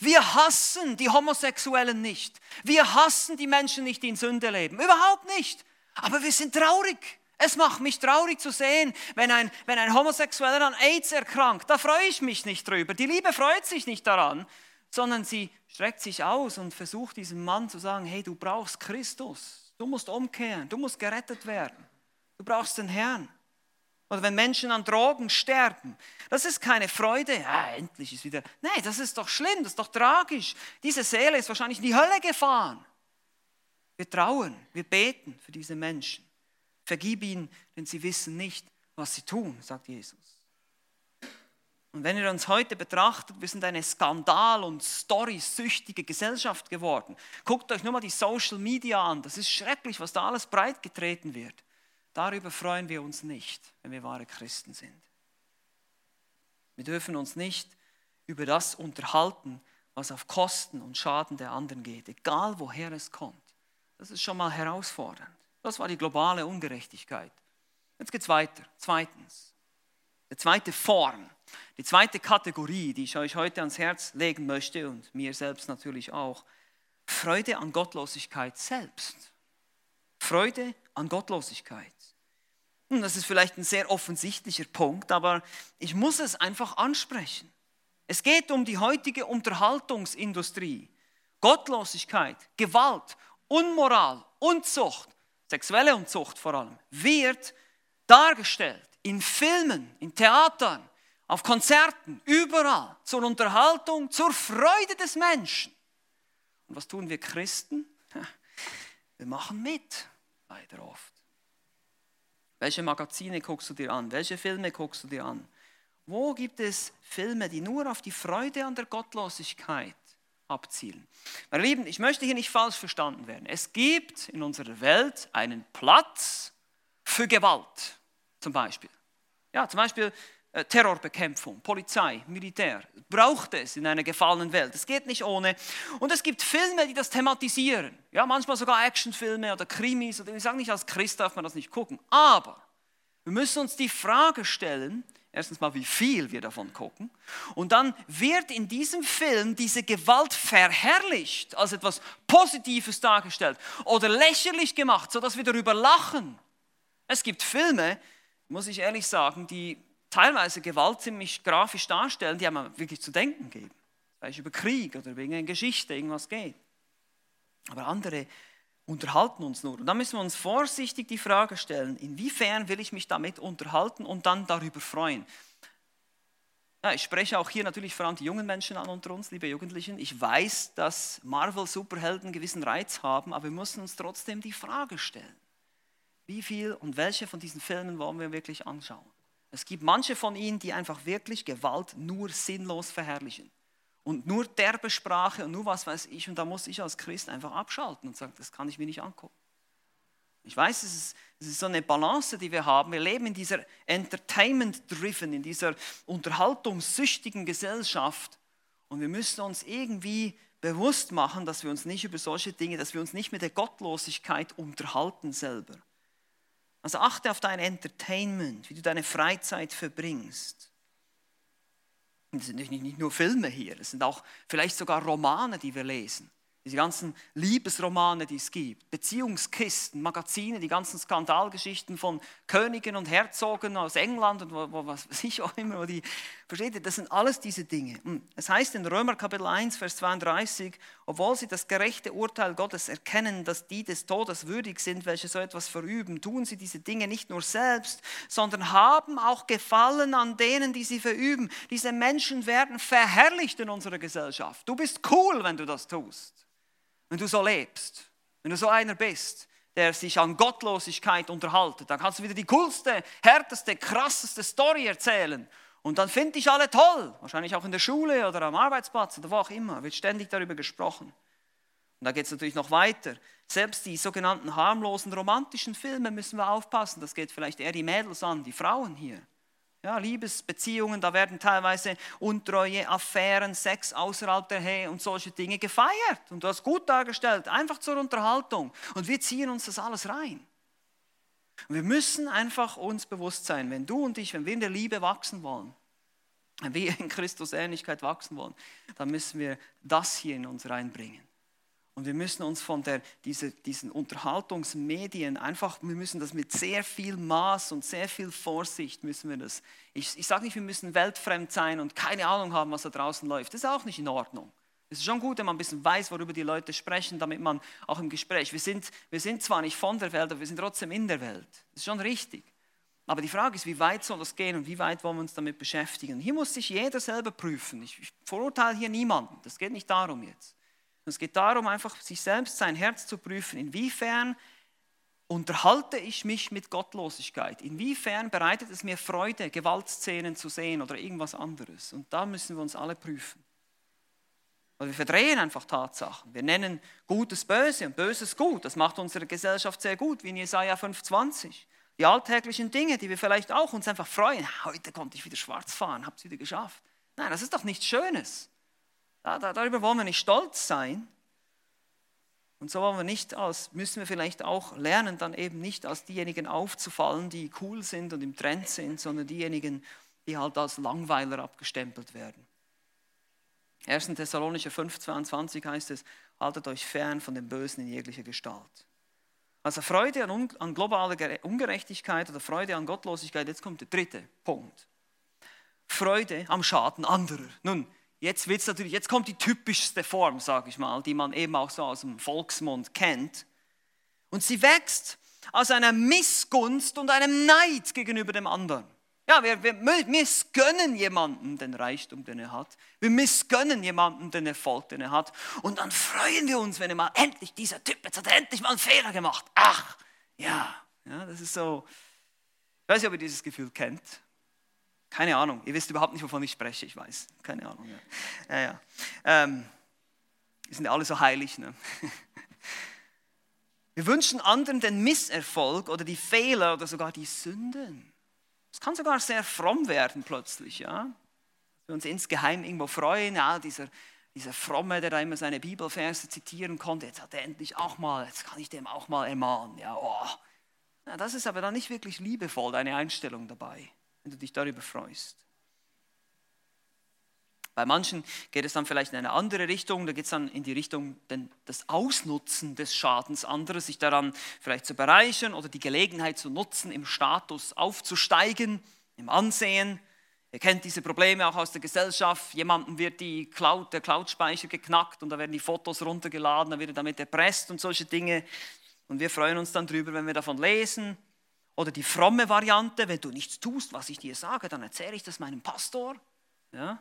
Wir hassen die Homosexuellen nicht. Wir hassen die Menschen nicht, die in Sünde leben. Überhaupt nicht. Aber wir sind traurig. Es macht mich traurig zu sehen, wenn ein, wenn ein Homosexueller an AIDS erkrankt. Da freue ich mich nicht drüber. Die Liebe freut sich nicht daran, sondern sie streckt sich aus und versucht diesem Mann zu sagen, hey, du brauchst Christus. Du musst umkehren. Du musst gerettet werden. Du brauchst den Herrn. Oder wenn Menschen an Drogen sterben, das ist keine Freude. Ja, endlich ist wieder. Nein, das ist doch schlimm, das ist doch tragisch. Diese Seele ist wahrscheinlich in die Hölle gefahren. Wir trauen, wir beten für diese Menschen. Vergib ihnen, denn sie wissen nicht, was sie tun, sagt Jesus. Und wenn ihr uns heute betrachtet, wir sind eine skandal- und story-süchtige Gesellschaft geworden. Guckt euch nur mal die Social Media an. Das ist schrecklich, was da alles breitgetreten wird. Darüber freuen wir uns nicht, wenn wir wahre Christen sind. Wir dürfen uns nicht über das unterhalten, was auf Kosten und Schaden der anderen geht, egal woher es kommt. Das ist schon mal herausfordernd. Das war die globale Ungerechtigkeit. Jetzt geht es weiter. Zweitens, die zweite Form, die zweite Kategorie, die ich euch heute ans Herz legen möchte und mir selbst natürlich auch. Freude an Gottlosigkeit selbst. Freude an Gottlosigkeit. Und das ist vielleicht ein sehr offensichtlicher Punkt, aber ich muss es einfach ansprechen. Es geht um die heutige Unterhaltungsindustrie. Gottlosigkeit, Gewalt, Unmoral, Unzucht, sexuelle Unzucht vor allem, wird dargestellt in Filmen, in Theatern, auf Konzerten, überall, zur Unterhaltung, zur Freude des Menschen. Und was tun wir Christen? Wir machen mit, leider oft. Welche Magazine guckst du dir an? Welche Filme guckst du dir an? Wo gibt es Filme, die nur auf die Freude an der Gottlosigkeit abzielen. Meine Lieben, ich möchte hier nicht falsch verstanden werden. Es gibt in unserer Welt einen Platz, für Gewalt, zum Beispiel. Ja, zum Beispiel äh, Terrorbekämpfung, Polizei, Militär. Braucht es in einer gefallenen Welt. Es geht nicht ohne. Und es gibt Filme, die das thematisieren. Ja, manchmal sogar Actionfilme oder Krimis. Ich sage nicht, als Christ darf man das nicht gucken. Aber wir müssen uns die Frage stellen, erstens mal, wie viel wir davon gucken. Und dann wird in diesem Film diese Gewalt verherrlicht, als etwas Positives dargestellt oder lächerlich gemacht, sodass wir darüber lachen. Es gibt Filme, muss ich ehrlich sagen, die teilweise Gewalt ziemlich grafisch darstellen, die einem wirklich zu denken geben. Vielleicht über Krieg oder wegen einer Geschichte irgendwas geht. Aber andere unterhalten uns nur. Und da müssen wir uns vorsichtig die Frage stellen, inwiefern will ich mich damit unterhalten und dann darüber freuen. Ja, ich spreche auch hier natürlich vor allem die jungen Menschen an unter uns, liebe Jugendlichen. Ich weiß, dass Marvel-Superhelden gewissen Reiz haben, aber wir müssen uns trotzdem die Frage stellen, wie viel und welche von diesen Filmen wollen wir wirklich anschauen. Es gibt manche von ihnen, die einfach wirklich Gewalt nur sinnlos verherrlichen und nur derbe Sprache und nur was weiß ich. Und da muss ich als Christ einfach abschalten und sagen, das kann ich mir nicht angucken. Ich weiß, es ist, es ist so eine Balance, die wir haben. Wir leben in dieser Entertainment-driven, in dieser unterhaltungssüchtigen Gesellschaft. Und wir müssen uns irgendwie bewusst machen, dass wir uns nicht über solche Dinge, dass wir uns nicht mit der Gottlosigkeit unterhalten selber. Also achte auf dein Entertainment, wie du deine Freizeit verbringst. Es sind nicht nur Filme hier, es sind auch vielleicht sogar Romane, die wir lesen. Diese ganzen Liebesromane, die es gibt, Beziehungskisten, Magazine, die ganzen Skandalgeschichten von Königen und Herzogen aus England und wo, wo, was weiß ich auch immer, wo die, versteht ihr, das sind alles diese Dinge. Es heißt in Römer Kapitel 1, Vers 32, obwohl sie das gerechte Urteil Gottes erkennen, dass die des Todes würdig sind, welche so etwas verüben, tun sie diese Dinge nicht nur selbst, sondern haben auch Gefallen an denen, die sie verüben. Diese Menschen werden verherrlicht in unserer Gesellschaft. Du bist cool, wenn du das tust wenn du so lebst, wenn du so einer bist, der sich an Gottlosigkeit unterhaltet, dann kannst du wieder die coolste, härteste, krasseste Story erzählen. Und dann finde ich alle toll, wahrscheinlich auch in der Schule oder am Arbeitsplatz oder wo auch immer, wird ständig darüber gesprochen. Und da geht es natürlich noch weiter. Selbst die sogenannten harmlosen romantischen Filme müssen wir aufpassen. Das geht vielleicht eher die Mädels an, die Frauen hier. Ja, Liebesbeziehungen, da werden teilweise Untreue, Affären, Sex außerhalb der Ehe und solche Dinge gefeiert. Und du hast gut dargestellt, einfach zur Unterhaltung. Und wir ziehen uns das alles rein. Und wir müssen einfach uns bewusst sein, wenn du und ich, wenn wir in der Liebe wachsen wollen, wenn wir in Christus Ähnlichkeit wachsen wollen, dann müssen wir das hier in uns reinbringen. Und wir müssen uns von der, diese, diesen Unterhaltungsmedien einfach, wir müssen das mit sehr viel Maß und sehr viel Vorsicht müssen wir das. Ich, ich sage nicht, wir müssen weltfremd sein und keine Ahnung haben, was da draußen läuft. Das ist auch nicht in Ordnung. Es ist schon gut, wenn man ein bisschen weiß, worüber die Leute sprechen, damit man auch im Gespräch, wir sind, wir sind zwar nicht von der Welt, aber wir sind trotzdem in der Welt. Das ist schon richtig. Aber die Frage ist, wie weit soll das gehen und wie weit wollen wir uns damit beschäftigen? Hier muss sich jeder selber prüfen. Ich, ich verurteile hier niemanden. Das geht nicht darum jetzt. Es geht darum, einfach sich selbst, sein Herz zu prüfen, inwiefern unterhalte ich mich mit Gottlosigkeit? Inwiefern bereitet es mir Freude, Gewaltszenen zu sehen oder irgendwas anderes? Und da müssen wir uns alle prüfen. Weil wir verdrehen einfach Tatsachen. Wir nennen Gutes böse und Böses gut. Das macht unsere Gesellschaft sehr gut, wie in Jesaja 5,20. Die alltäglichen Dinge, die wir vielleicht auch uns einfach freuen. Heute konnte ich wieder schwarz fahren, habe es wieder geschafft. Nein, das ist doch nichts Schönes. Darüber wollen wir nicht stolz sein. Und so wollen wir nicht als, müssen wir vielleicht auch lernen, dann eben nicht als diejenigen aufzufallen, die cool sind und im Trend sind, sondern diejenigen, die halt als Langweiler abgestempelt werden. 1. Thessalonicher 5, 22 heißt es, haltet euch fern von dem Bösen in jeglicher Gestalt. Also Freude an, an globaler Ungerechtigkeit oder Freude an Gottlosigkeit, jetzt kommt der dritte Punkt. Freude am Schaden anderer. Nun, Jetzt, wird's natürlich, jetzt kommt die typischste Form, sage ich mal, die man eben auch so aus dem Volksmund kennt. Und sie wächst aus einer Missgunst und einem Neid gegenüber dem anderen. Ja, wir, wir missgönnen jemanden den Reichtum, den er hat. Wir missgönnen jemanden den Erfolg, den er hat. Und dann freuen wir uns, wenn er mal endlich, dieser Typ, jetzt hat er endlich mal einen Fehler gemacht. Ach, ja, ja das ist so. Ich weiß nicht, ob ihr dieses Gefühl kennt. Keine Ahnung, ihr wisst überhaupt nicht, wovon ich spreche, ich weiß. Keine Ahnung. Ja, ja. ja. Ähm, wir sind alle so heilig. Ne? Wir wünschen anderen den Misserfolg oder die Fehler oder sogar die Sünden. Es kann sogar sehr fromm werden plötzlich, ja. Wir uns insgeheim irgendwo freuen, ja, dieser, dieser Fromme, der da immer seine Bibelverse zitieren konnte, jetzt hat er endlich auch mal, jetzt kann ich dem auch mal ermahnen, ja, oh. ja das ist aber dann nicht wirklich liebevoll, deine Einstellung dabei, wenn du dich darüber freust. Bei manchen geht es dann vielleicht in eine andere Richtung, da geht es dann in die Richtung des Ausnutzen des Schadens anderer, sich daran vielleicht zu bereichern oder die Gelegenheit zu nutzen, im Status aufzusteigen, im Ansehen. Ihr kennt diese Probleme auch aus der Gesellschaft. Jemandem wird die Cloud, der Cloud-Speicher geknackt und da werden die Fotos runtergeladen, dann wird er damit erpresst und solche Dinge. Und wir freuen uns dann drüber, wenn wir davon lesen. Oder die fromme Variante, wenn du nichts tust, was ich dir sage, dann erzähle ich das meinem Pastor. Ja?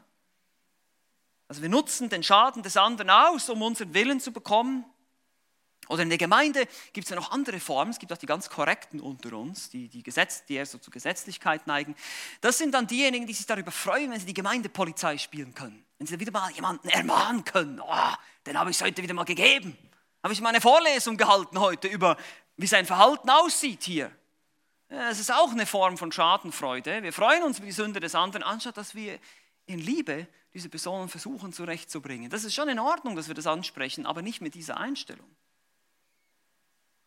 Also wir nutzen den Schaden des anderen aus, um unseren Willen zu bekommen. Oder in der Gemeinde gibt es ja noch andere Formen. Es gibt auch die ganz korrekten unter uns, die, die, Gesetz, die eher so zur Gesetzlichkeit neigen. Das sind dann diejenigen, die sich darüber freuen, wenn sie die Gemeindepolizei spielen können. Wenn sie wieder mal jemanden ermahnen können. Oh, den habe ich heute wieder mal gegeben. Habe ich mal eine Vorlesung gehalten heute über, wie sein Verhalten aussieht hier. Es ist auch eine Form von Schadenfreude. Wir freuen uns über die Sünde des anderen, anstatt dass wir in Liebe diese Personen versuchen zurechtzubringen. Das ist schon in Ordnung, dass wir das ansprechen, aber nicht mit dieser Einstellung.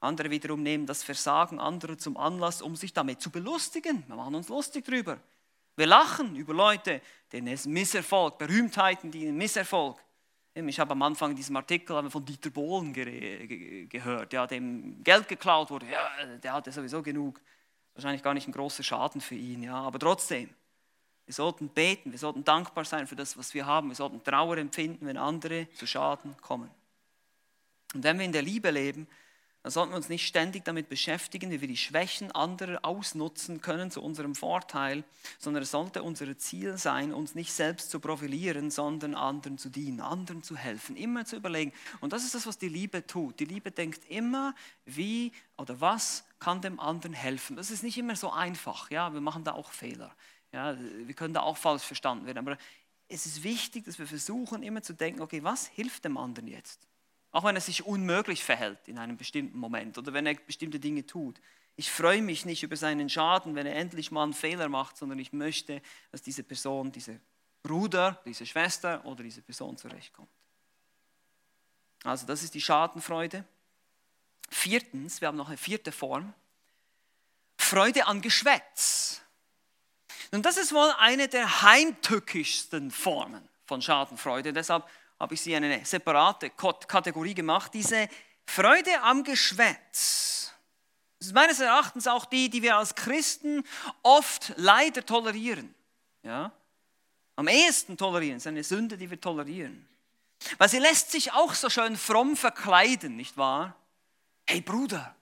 Andere wiederum nehmen das Versagen anderer zum Anlass, um sich damit zu belustigen. Wir machen uns lustig drüber. Wir lachen über Leute, denen es Misserfolg, Berühmtheiten, die Misserfolg. Ich habe am Anfang in diesem Artikel von Dieter Bohlen gehört, ja, dem Geld geklaut wurde. Ja, der hatte sowieso genug. Wahrscheinlich gar nicht ein großer Schaden für ihn, ja, aber trotzdem. Wir sollten beten, wir sollten dankbar sein für das, was wir haben. Wir sollten Trauer empfinden, wenn andere zu Schaden kommen. Und wenn wir in der Liebe leben, dann sollten wir uns nicht ständig damit beschäftigen, wie wir die Schwächen anderer ausnutzen können zu unserem Vorteil, sondern es sollte unser Ziel sein, uns nicht selbst zu profilieren, sondern anderen zu dienen, anderen zu helfen, immer zu überlegen. Und das ist das, was die Liebe tut. Die Liebe denkt immer, wie oder was kann dem anderen helfen. Das ist nicht immer so einfach. Ja, wir machen da auch Fehler. Ja, wir können da auch falsch verstanden werden. Aber es ist wichtig, dass wir versuchen, immer zu denken, okay, was hilft dem anderen jetzt? Auch wenn er sich unmöglich verhält in einem bestimmten Moment oder wenn er bestimmte Dinge tut. Ich freue mich nicht über seinen Schaden, wenn er endlich mal einen Fehler macht, sondern ich möchte, dass diese Person, dieser Bruder, diese Schwester oder diese Person zurechtkommt. Also das ist die Schadenfreude. Viertens, wir haben noch eine vierte Form. Freude an Geschwätz. Nun, das ist wohl eine der heimtückischsten Formen von Schadenfreude. Deshalb habe ich sie in eine separate Kategorie gemacht. Diese Freude am Geschwätz. Das ist meines Erachtens auch die, die wir als Christen oft leider tolerieren. Ja? Am ehesten tolerieren, ist eine Sünde, die wir tolerieren. Weil sie lässt sich auch so schön fromm verkleiden, nicht wahr? Hey Bruder,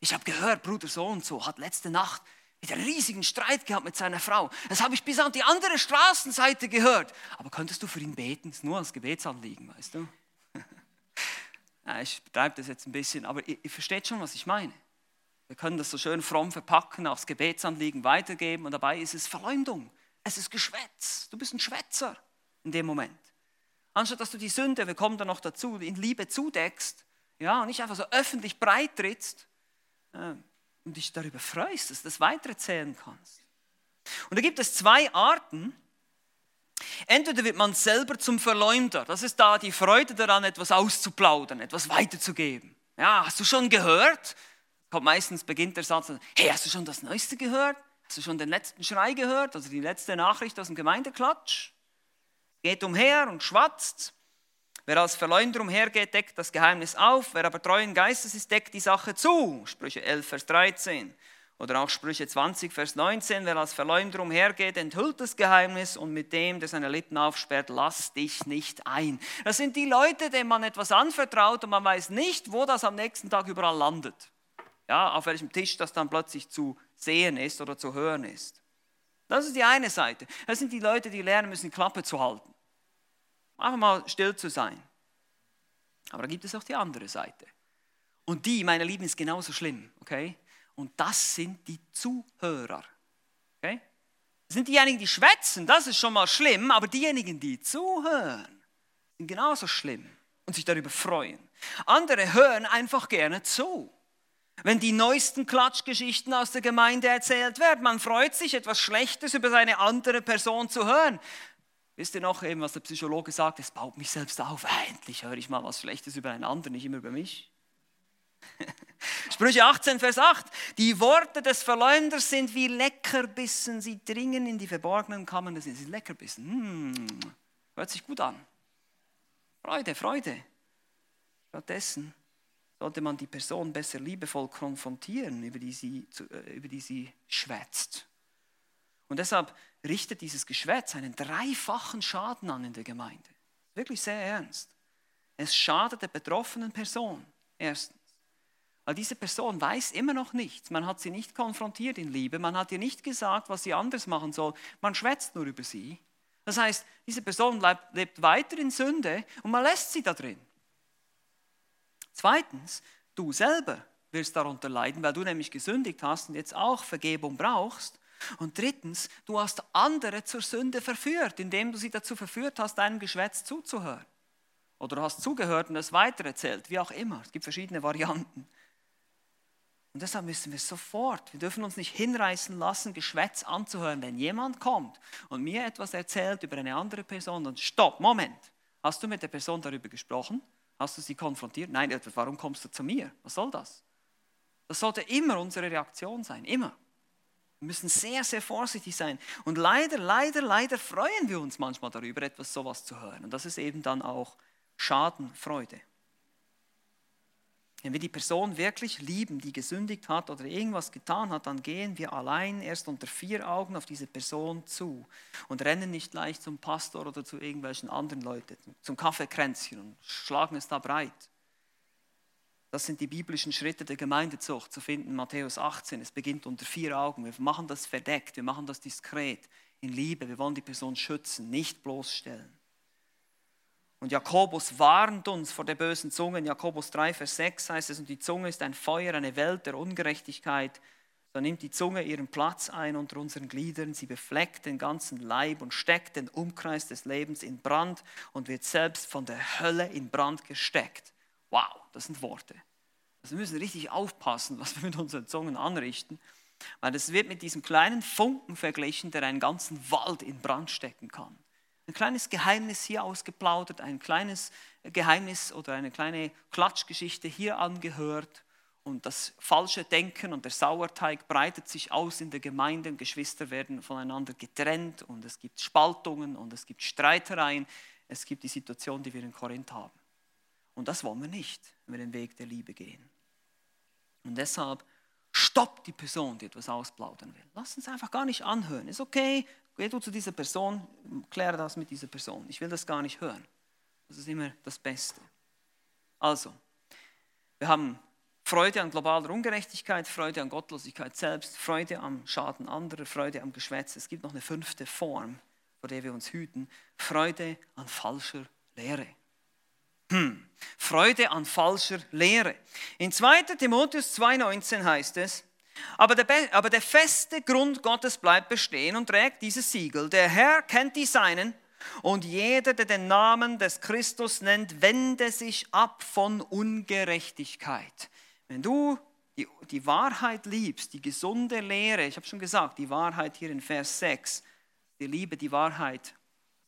ich habe gehört, Bruder so und so hat letzte Nacht mit einem riesigen Streit gehabt mit seiner Frau. Das habe ich bis an die andere Straßenseite gehört. Aber könntest du für ihn beten? Das ist nur als Gebetsanliegen, weißt du? ja, ich betreibe das jetzt ein bisschen, aber ihr, ihr versteht schon, was ich meine. Wir können das so schön fromm verpacken, aufs Gebetsanliegen weitergeben und dabei ist es Verleumdung. Es ist Geschwätz. Du bist ein Schwätzer in dem Moment. Anstatt dass du die Sünde, wir kommen da noch dazu, in Liebe zudeckst, ja, und nicht einfach so öffentlich breit trittst, äh, und dich darüber freust, dass du das weitererzählen kannst. Und da gibt es zwei Arten. Entweder wird man selber zum Verleumder, das ist da die Freude daran, etwas auszuplaudern, etwas weiterzugeben. Ja, hast du schon gehört? Kommt meistens beginnt der Satz, hey, hast du schon das Neueste gehört? Hast du schon den letzten Schrei gehört, also die letzte Nachricht aus dem Gemeindeklatsch? Geht umher und schwatzt. Wer als Verleumder umhergeht, deckt das Geheimnis auf. Wer aber treuen Geistes ist, deckt die Sache zu. Sprüche 11, Vers 13. Oder auch Sprüche 20, Vers 19. Wer als Verleumder umhergeht, enthüllt das Geheimnis und mit dem, der seine Lippen aufsperrt, lass dich nicht ein. Das sind die Leute, denen man etwas anvertraut und man weiß nicht, wo das am nächsten Tag überall landet. Ja, auf welchem Tisch das dann plötzlich zu sehen ist oder zu hören ist. Das ist die eine Seite. Das sind die Leute, die lernen müssen, Klappe zu halten. Einfach mal still zu sein. Aber da gibt es auch die andere Seite. Und die, meine Lieben, ist genauso schlimm. Okay? Und das sind die Zuhörer. Okay? Das sind diejenigen, die schwätzen, das ist schon mal schlimm, aber diejenigen, die zuhören, sind genauso schlimm und sich darüber freuen. Andere hören einfach gerne zu. Wenn die neuesten Klatschgeschichten aus der Gemeinde erzählt werden, man freut sich, etwas Schlechtes über seine andere Person zu hören. Wisst ihr noch eben, was der Psychologe sagt? Es baut mich selbst auf. Endlich höre ich mal was Schlechtes über einen anderen, nicht immer über mich. Sprüche 18, Vers 8. Die Worte des Verleumders sind wie Leckerbissen. Sie dringen in die verborgenen Kammern des sind Leckerbissen. Hm, hört sich gut an. Freude, Freude. Stattdessen sollte man die Person besser liebevoll konfrontieren, über die sie, äh, über die sie schwätzt. Und deshalb richtet dieses Geschwätz einen dreifachen Schaden an in der Gemeinde. Wirklich sehr ernst. Es schadet der betroffenen Person. Erstens. Weil diese Person weiß immer noch nichts. Man hat sie nicht konfrontiert in Liebe. Man hat ihr nicht gesagt, was sie anders machen soll. Man schwätzt nur über sie. Das heißt, diese Person lebt weiter in Sünde und man lässt sie da drin. Zweitens, du selber wirst darunter leiden, weil du nämlich gesündigt hast und jetzt auch Vergebung brauchst. Und drittens, du hast andere zur Sünde verführt, indem du sie dazu verführt hast, deinem Geschwätz zuzuhören. Oder du hast zugehört und es weitererzählt, wie auch immer. Es gibt verschiedene Varianten. Und deshalb müssen wir sofort, wir dürfen uns nicht hinreißen lassen, Geschwätz anzuhören. Wenn jemand kommt und mir etwas erzählt über eine andere Person, dann stopp, Moment. Hast du mit der Person darüber gesprochen? Hast du sie konfrontiert? Nein, warum kommst du zu mir? Was soll das? Das sollte immer unsere Reaktion sein, immer. Wir müssen sehr, sehr vorsichtig sein. Und leider, leider, leider freuen wir uns manchmal darüber, etwas sowas zu hören. Und das ist eben dann auch Schadenfreude. Wenn wir die Person wirklich lieben, die gesündigt hat oder irgendwas getan hat, dann gehen wir allein erst unter vier Augen auf diese Person zu und rennen nicht gleich zum Pastor oder zu irgendwelchen anderen Leuten, zum Kaffeekränzchen und schlagen es da breit. Das sind die biblischen Schritte der Gemeindezucht zu finden, Matthäus 18. Es beginnt unter vier Augen. Wir machen das verdeckt, wir machen das diskret, in Liebe. Wir wollen die Person schützen, nicht bloßstellen. Und Jakobus warnt uns vor der bösen Zunge. In Jakobus 3, Vers 6 heißt es, und die Zunge ist ein Feuer, eine Welt der Ungerechtigkeit. So nimmt die Zunge ihren Platz ein unter unseren Gliedern. Sie befleckt den ganzen Leib und steckt den Umkreis des Lebens in Brand und wird selbst von der Hölle in Brand gesteckt. Wow, das sind Worte. Also wir müssen richtig aufpassen, was wir mit unseren Zungen anrichten, weil das wird mit diesem kleinen Funken verglichen, der einen ganzen Wald in Brand stecken kann ein kleines Geheimnis hier ausgeplaudert, ein kleines Geheimnis oder eine kleine Klatschgeschichte hier angehört und das falsche Denken und der Sauerteig breitet sich aus in der Gemeinde und Geschwister werden voneinander getrennt und es gibt Spaltungen und es gibt Streitereien. Es gibt die Situation, die wir in Korinth haben. Und das wollen wir nicht, wenn wir den Weg der Liebe gehen. Und deshalb stoppt die Person, die etwas ausplaudern will. Lass uns einfach gar nicht anhören. Ist okay, Geh du zu dieser Person, kläre das mit dieser Person. Ich will das gar nicht hören. Das ist immer das Beste. Also, wir haben Freude an globaler Ungerechtigkeit, Freude an Gottlosigkeit selbst, Freude am Schaden anderer, Freude am Geschwätz. Es gibt noch eine fünfte Form, vor der wir uns hüten. Freude an falscher Lehre. Hm. Freude an falscher Lehre. In 2 Timotheus 2,19 heißt es, aber der, aber der feste Grund Gottes bleibt bestehen und trägt dieses Siegel. Der Herr kennt die Seinen und jeder, der den Namen des Christus nennt, wende sich ab von Ungerechtigkeit. Wenn du die, die Wahrheit liebst, die gesunde Lehre, ich habe schon gesagt, die Wahrheit hier in Vers 6, die Liebe, die Wahrheit,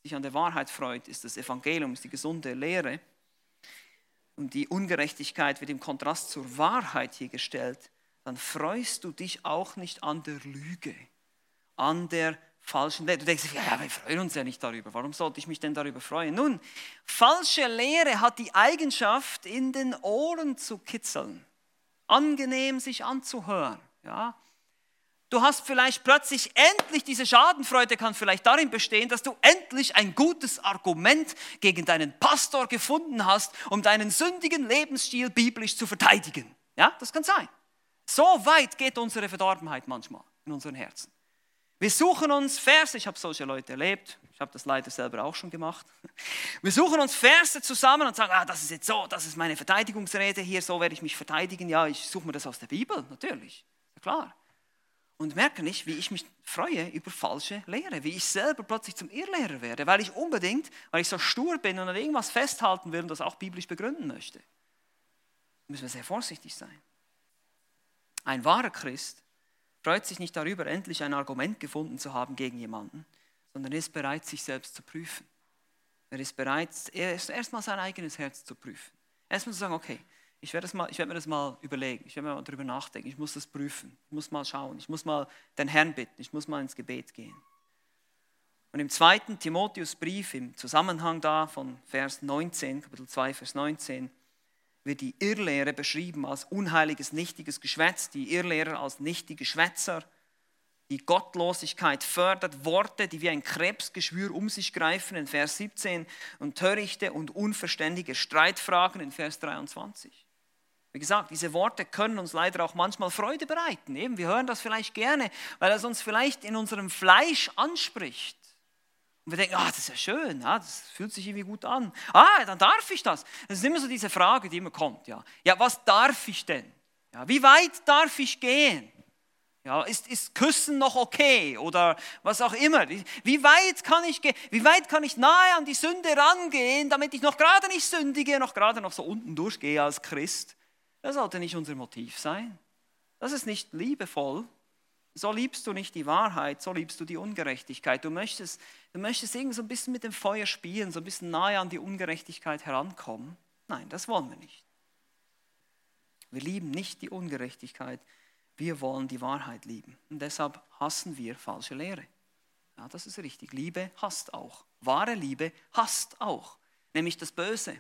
sich an der Wahrheit freut, ist das Evangelium, ist die gesunde Lehre. Und die Ungerechtigkeit wird im Kontrast zur Wahrheit hier gestellt dann freust du dich auch nicht an der Lüge, an der falschen Lehre. Du denkst, ja, wir freuen uns ja nicht darüber. Warum sollte ich mich denn darüber freuen? Nun, falsche Lehre hat die Eigenschaft, in den Ohren zu kitzeln, angenehm sich anzuhören. Ja? Du hast vielleicht plötzlich endlich, diese Schadenfreude kann vielleicht darin bestehen, dass du endlich ein gutes Argument gegen deinen Pastor gefunden hast, um deinen sündigen Lebensstil biblisch zu verteidigen. Ja, das kann sein. So weit geht unsere Verdorbenheit manchmal in unseren Herzen. Wir suchen uns Verse, ich habe solche Leute erlebt, ich habe das leider selber auch schon gemacht. Wir suchen uns Verse zusammen und sagen, ah, das ist jetzt so, das ist meine Verteidigungsrede hier, so werde ich mich verteidigen. Ja, ich suche mir das aus der Bibel, natürlich, ja, klar. Und merke nicht, wie ich mich freue über falsche Lehre, wie ich selber plötzlich zum Irrlehrer werde, weil ich unbedingt, weil ich so stur bin und an irgendwas festhalten will und das auch biblisch begründen möchte. müssen wir sehr vorsichtig sein. Ein wahrer Christ freut sich nicht darüber, endlich ein Argument gefunden zu haben gegen jemanden, sondern ist bereit, sich selbst zu prüfen. Er ist bereit, erstmal sein eigenes Herz zu prüfen. Erstmal zu sagen, okay, ich werde, mal, ich werde mir das mal überlegen, ich werde mir mal darüber nachdenken, ich muss das prüfen, ich muss mal schauen, ich muss mal den Herrn bitten, ich muss mal ins Gebet gehen. Und im zweiten Timotheusbrief, im Zusammenhang da von Vers 19, Kapitel 2, Vers 19, wird die Irrlehre beschrieben als unheiliges, nichtiges Geschwätz, die Irrlehrer als nichtige Schwätzer, die Gottlosigkeit fördert, Worte, die wie ein Krebsgeschwür um sich greifen in Vers 17 und törichte und unverständige Streitfragen in Vers 23. Wie gesagt, diese Worte können uns leider auch manchmal Freude bereiten. Eben, wir hören das vielleicht gerne, weil es uns vielleicht in unserem Fleisch anspricht. Und wir denken, ah, das ist ja schön, ja, das fühlt sich irgendwie gut an. Ah, dann darf ich das. Das ist immer so diese Frage, die immer kommt. Ja, ja was darf ich denn? Ja, wie weit darf ich gehen? Ja, ist, ist Küssen noch okay oder was auch immer? Wie weit kann ich gehen? Wie weit kann ich nahe an die Sünde rangehen, damit ich noch gerade nicht sündige, noch gerade noch so unten durchgehe als Christ? Das sollte nicht unser Motiv sein. Das ist nicht liebevoll. So liebst du nicht die Wahrheit, so liebst du die Ungerechtigkeit. Du möchtest, du möchtest irgendwie so ein bisschen mit dem Feuer spielen, so ein bisschen nahe an die Ungerechtigkeit herankommen. Nein, das wollen wir nicht. Wir lieben nicht die Ungerechtigkeit, wir wollen die Wahrheit lieben. Und deshalb hassen wir falsche Lehre. Ja, das ist richtig. Liebe hasst auch. Wahre Liebe hasst auch, nämlich das Böse.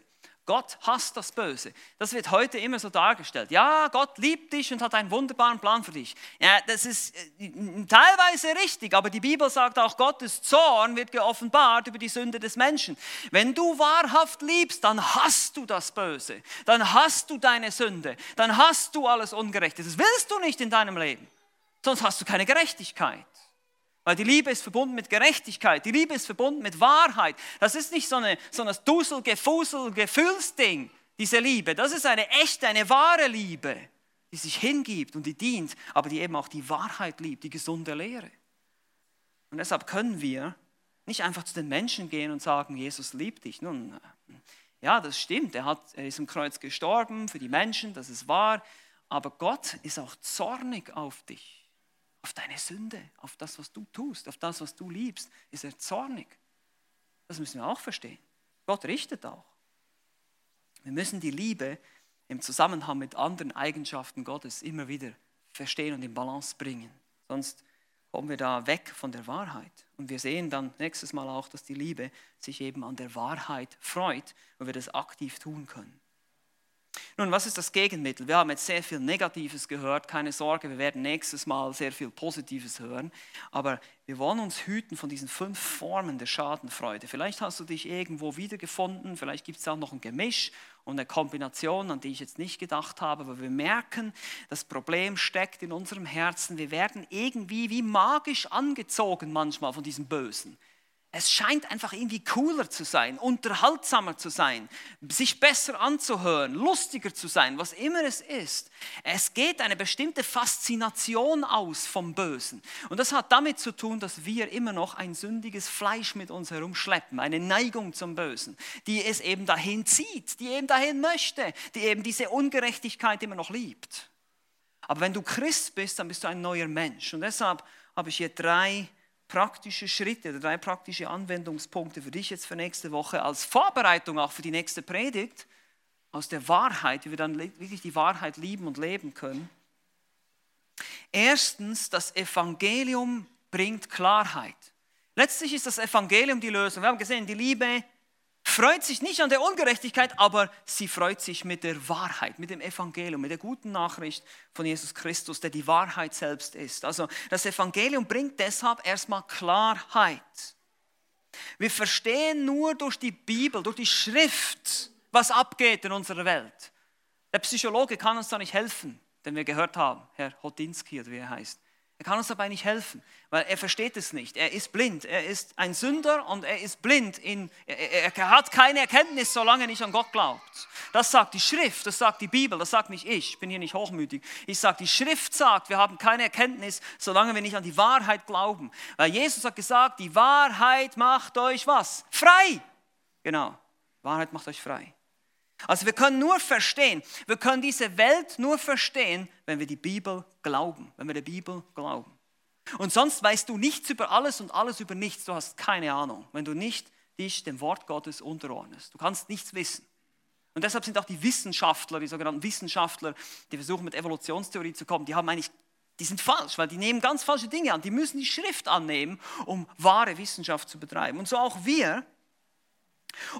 Gott hasst das Böse. Das wird heute immer so dargestellt. Ja, Gott liebt dich und hat einen wunderbaren Plan für dich. Ja, das ist äh, teilweise richtig, aber die Bibel sagt auch, Gottes Zorn wird geoffenbart über die Sünde des Menschen. Wenn du wahrhaft liebst, dann hast du das Böse. Dann hast du deine Sünde. Dann hast du alles Ungerechte. Das willst du nicht in deinem Leben. Sonst hast du keine Gerechtigkeit. Weil die Liebe ist verbunden mit Gerechtigkeit, die Liebe ist verbunden mit Wahrheit. Das ist nicht so, eine, so ein Dusel, Gefusel, Gefühlsding, diese Liebe. Das ist eine echte, eine wahre Liebe, die sich hingibt und die dient, aber die eben auch die Wahrheit liebt, die gesunde Lehre. Und deshalb können wir nicht einfach zu den Menschen gehen und sagen, Jesus liebt dich. Nun, ja, das stimmt, er, hat, er ist im Kreuz gestorben für die Menschen, das ist wahr, aber Gott ist auch zornig auf dich auf deine Sünde, auf das, was du tust, auf das, was du liebst, ist er zornig. Das müssen wir auch verstehen. Gott richtet auch. Wir müssen die Liebe im Zusammenhang mit anderen Eigenschaften Gottes immer wieder verstehen und in Balance bringen. Sonst kommen wir da weg von der Wahrheit. Und wir sehen dann nächstes Mal auch, dass die Liebe sich eben an der Wahrheit freut und wir das aktiv tun können. Nun, was ist das Gegenmittel? Wir haben jetzt sehr viel Negatives gehört, keine Sorge, wir werden nächstes Mal sehr viel Positives hören, aber wir wollen uns hüten von diesen fünf Formen der Schadenfreude. Vielleicht hast du dich irgendwo wiedergefunden, vielleicht gibt es auch noch ein Gemisch und eine Kombination, an die ich jetzt nicht gedacht habe, aber wir merken, das Problem steckt in unserem Herzen. Wir werden irgendwie wie magisch angezogen manchmal von diesem Bösen. Es scheint einfach irgendwie cooler zu sein, unterhaltsamer zu sein, sich besser anzuhören, lustiger zu sein, was immer es ist. Es geht eine bestimmte Faszination aus vom Bösen. Und das hat damit zu tun, dass wir immer noch ein sündiges Fleisch mit uns herumschleppen, eine Neigung zum Bösen, die es eben dahin zieht, die eben dahin möchte, die eben diese Ungerechtigkeit immer noch liebt. Aber wenn du Christ bist, dann bist du ein neuer Mensch. Und deshalb habe ich hier drei praktische Schritte, drei praktische Anwendungspunkte für dich jetzt für nächste Woche als Vorbereitung auch für die nächste Predigt aus der Wahrheit, wie wir dann wirklich die Wahrheit lieben und leben können. Erstens, das Evangelium bringt Klarheit. Letztlich ist das Evangelium die Lösung. Wir haben gesehen, die Liebe freut sich nicht an der Ungerechtigkeit, aber sie freut sich mit der Wahrheit, mit dem Evangelium, mit der guten Nachricht von Jesus Christus, der die Wahrheit selbst ist. Also das Evangelium bringt deshalb erstmal Klarheit. Wir verstehen nur durch die Bibel, durch die Schrift, was abgeht in unserer Welt. Der Psychologe kann uns da nicht helfen, den wir gehört haben, Herr Hotinski oder wie er heißt. Er kann uns dabei nicht helfen, weil er versteht es nicht. Er ist blind. Er ist ein Sünder und er ist blind. In, er, er, hat keine Erkenntnis, solange er nicht an Gott glaubt. Das sagt die Schrift, das sagt die Bibel, das sagt nicht ich. Ich bin hier nicht hochmütig. Ich sage, die Schrift sagt, wir haben keine Erkenntnis, solange wir nicht an die Wahrheit glauben. Weil Jesus hat gesagt, die Wahrheit macht euch was? Frei. Genau, Wahrheit macht euch frei. Also wir können nur verstehen, wir können diese Welt nur verstehen, wenn wir die Bibel glauben, wenn wir der Bibel glauben. Und sonst weißt du nichts über alles und alles über nichts, du hast keine Ahnung, wenn du nicht dich dem Wort Gottes unterordnest. Du kannst nichts wissen. Und deshalb sind auch die Wissenschaftler, die sogenannten Wissenschaftler, die versuchen mit Evolutionstheorie zu kommen, die haben eigentlich die sind falsch, weil die nehmen ganz falsche Dinge an. Die müssen die Schrift annehmen, um wahre Wissenschaft zu betreiben. Und so auch wir,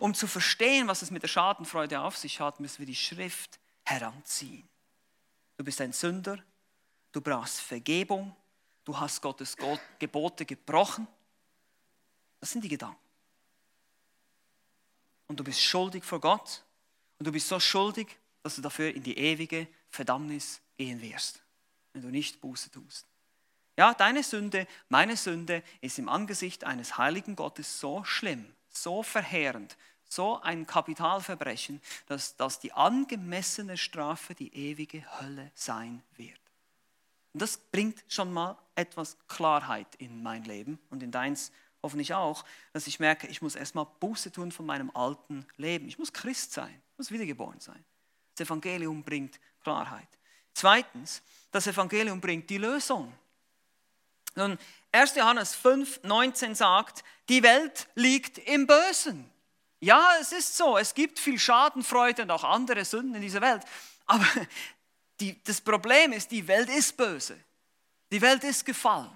um zu verstehen, was es mit der Schadenfreude auf sich hat, müssen wir die Schrift heranziehen. Du bist ein Sünder, du brauchst Vergebung, du hast Gottes Gebote gebrochen. Das sind die Gedanken. Und du bist schuldig vor Gott und du bist so schuldig, dass du dafür in die ewige Verdammnis gehen wirst wenn du nicht Buße tust. Ja, deine Sünde, meine Sünde ist im Angesicht eines heiligen Gottes so schlimm, so verheerend, so ein Kapitalverbrechen, dass das die angemessene Strafe die ewige Hölle sein wird. Und das bringt schon mal etwas Klarheit in mein Leben und in deins hoffentlich auch, dass ich merke, ich muss erstmal Buße tun von meinem alten Leben. Ich muss Christ sein, ich muss wiedergeboren sein. Das Evangelium bringt Klarheit. Zweitens, das Evangelium bringt die Lösung. Nun, 1. Johannes 5, 19 sagt, die Welt liegt im Bösen. Ja, es ist so, es gibt viel Schadenfreude und auch andere Sünden in dieser Welt. Aber die, das Problem ist, die Welt ist böse. Die Welt ist gefallen.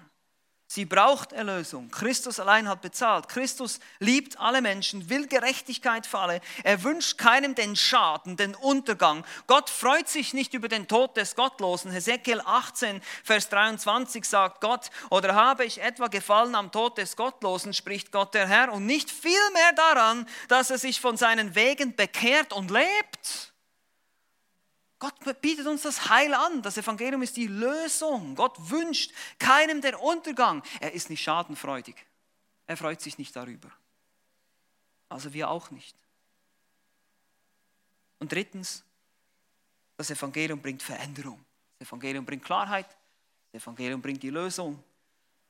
Sie braucht Erlösung. Christus allein hat bezahlt. Christus liebt alle Menschen, will Gerechtigkeit für alle. Er wünscht keinem den Schaden, den Untergang. Gott freut sich nicht über den Tod des Gottlosen. Hesekiel 18, Vers 23 sagt Gott, oder habe ich etwa gefallen am Tod des Gottlosen, spricht Gott der Herr, und nicht vielmehr daran, dass er sich von seinen Wegen bekehrt und lebt. Gott bietet uns das Heil an. Das Evangelium ist die Lösung. Gott wünscht keinem den Untergang. Er ist nicht schadenfreudig. Er freut sich nicht darüber. Also wir auch nicht. Und drittens, das Evangelium bringt Veränderung. Das Evangelium bringt Klarheit. Das Evangelium bringt die Lösung.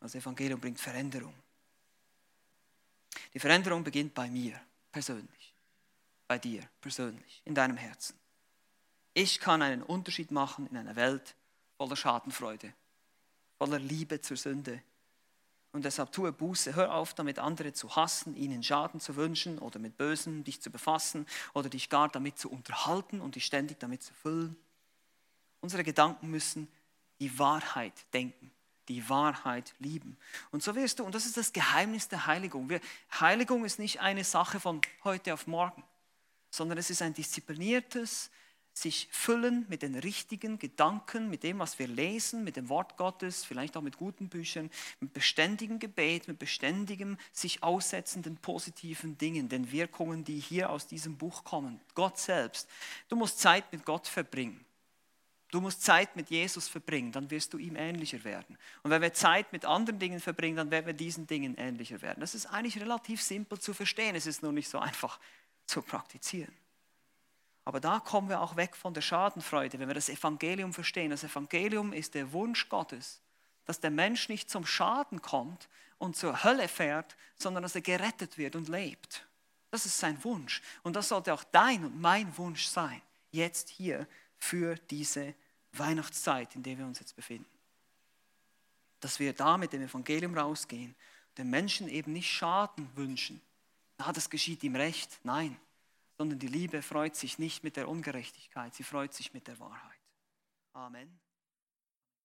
Das Evangelium bringt Veränderung. Die Veränderung beginnt bei mir persönlich, bei dir persönlich, in deinem Herzen. Ich kann einen Unterschied machen in einer Welt voller Schadenfreude, voller Liebe zur Sünde. Und deshalb tue Buße, hör auf damit, andere zu hassen, ihnen Schaden zu wünschen oder mit Bösen dich zu befassen oder dich gar damit zu unterhalten und dich ständig damit zu füllen. Unsere Gedanken müssen die Wahrheit denken, die Wahrheit lieben. Und so wirst du, und das ist das Geheimnis der Heiligung. Wir, Heiligung ist nicht eine Sache von heute auf morgen, sondern es ist ein diszipliniertes, sich füllen mit den richtigen Gedanken, mit dem, was wir lesen, mit dem Wort Gottes, vielleicht auch mit guten Büchern, mit beständigem Gebet, mit beständigem sich aussetzenden positiven Dingen, den Wirkungen, die hier aus diesem Buch kommen. Gott selbst. Du musst Zeit mit Gott verbringen. Du musst Zeit mit Jesus verbringen, dann wirst du ihm ähnlicher werden. Und wenn wir Zeit mit anderen Dingen verbringen, dann werden wir diesen Dingen ähnlicher werden. Das ist eigentlich relativ simpel zu verstehen, es ist nur nicht so einfach zu praktizieren. Aber da kommen wir auch weg von der Schadenfreude, wenn wir das Evangelium verstehen. Das Evangelium ist der Wunsch Gottes, dass der Mensch nicht zum Schaden kommt und zur Hölle fährt, sondern dass er gerettet wird und lebt. Das ist sein Wunsch. Und das sollte auch dein und mein Wunsch sein, jetzt hier für diese Weihnachtszeit, in der wir uns jetzt befinden. Dass wir da mit dem Evangelium rausgehen, den Menschen eben nicht Schaden wünschen. Na, das geschieht ihm recht. Nein, sondern die Liebe freut sich nicht mit der Ungerechtigkeit, sie freut sich mit der Wahrheit. Amen.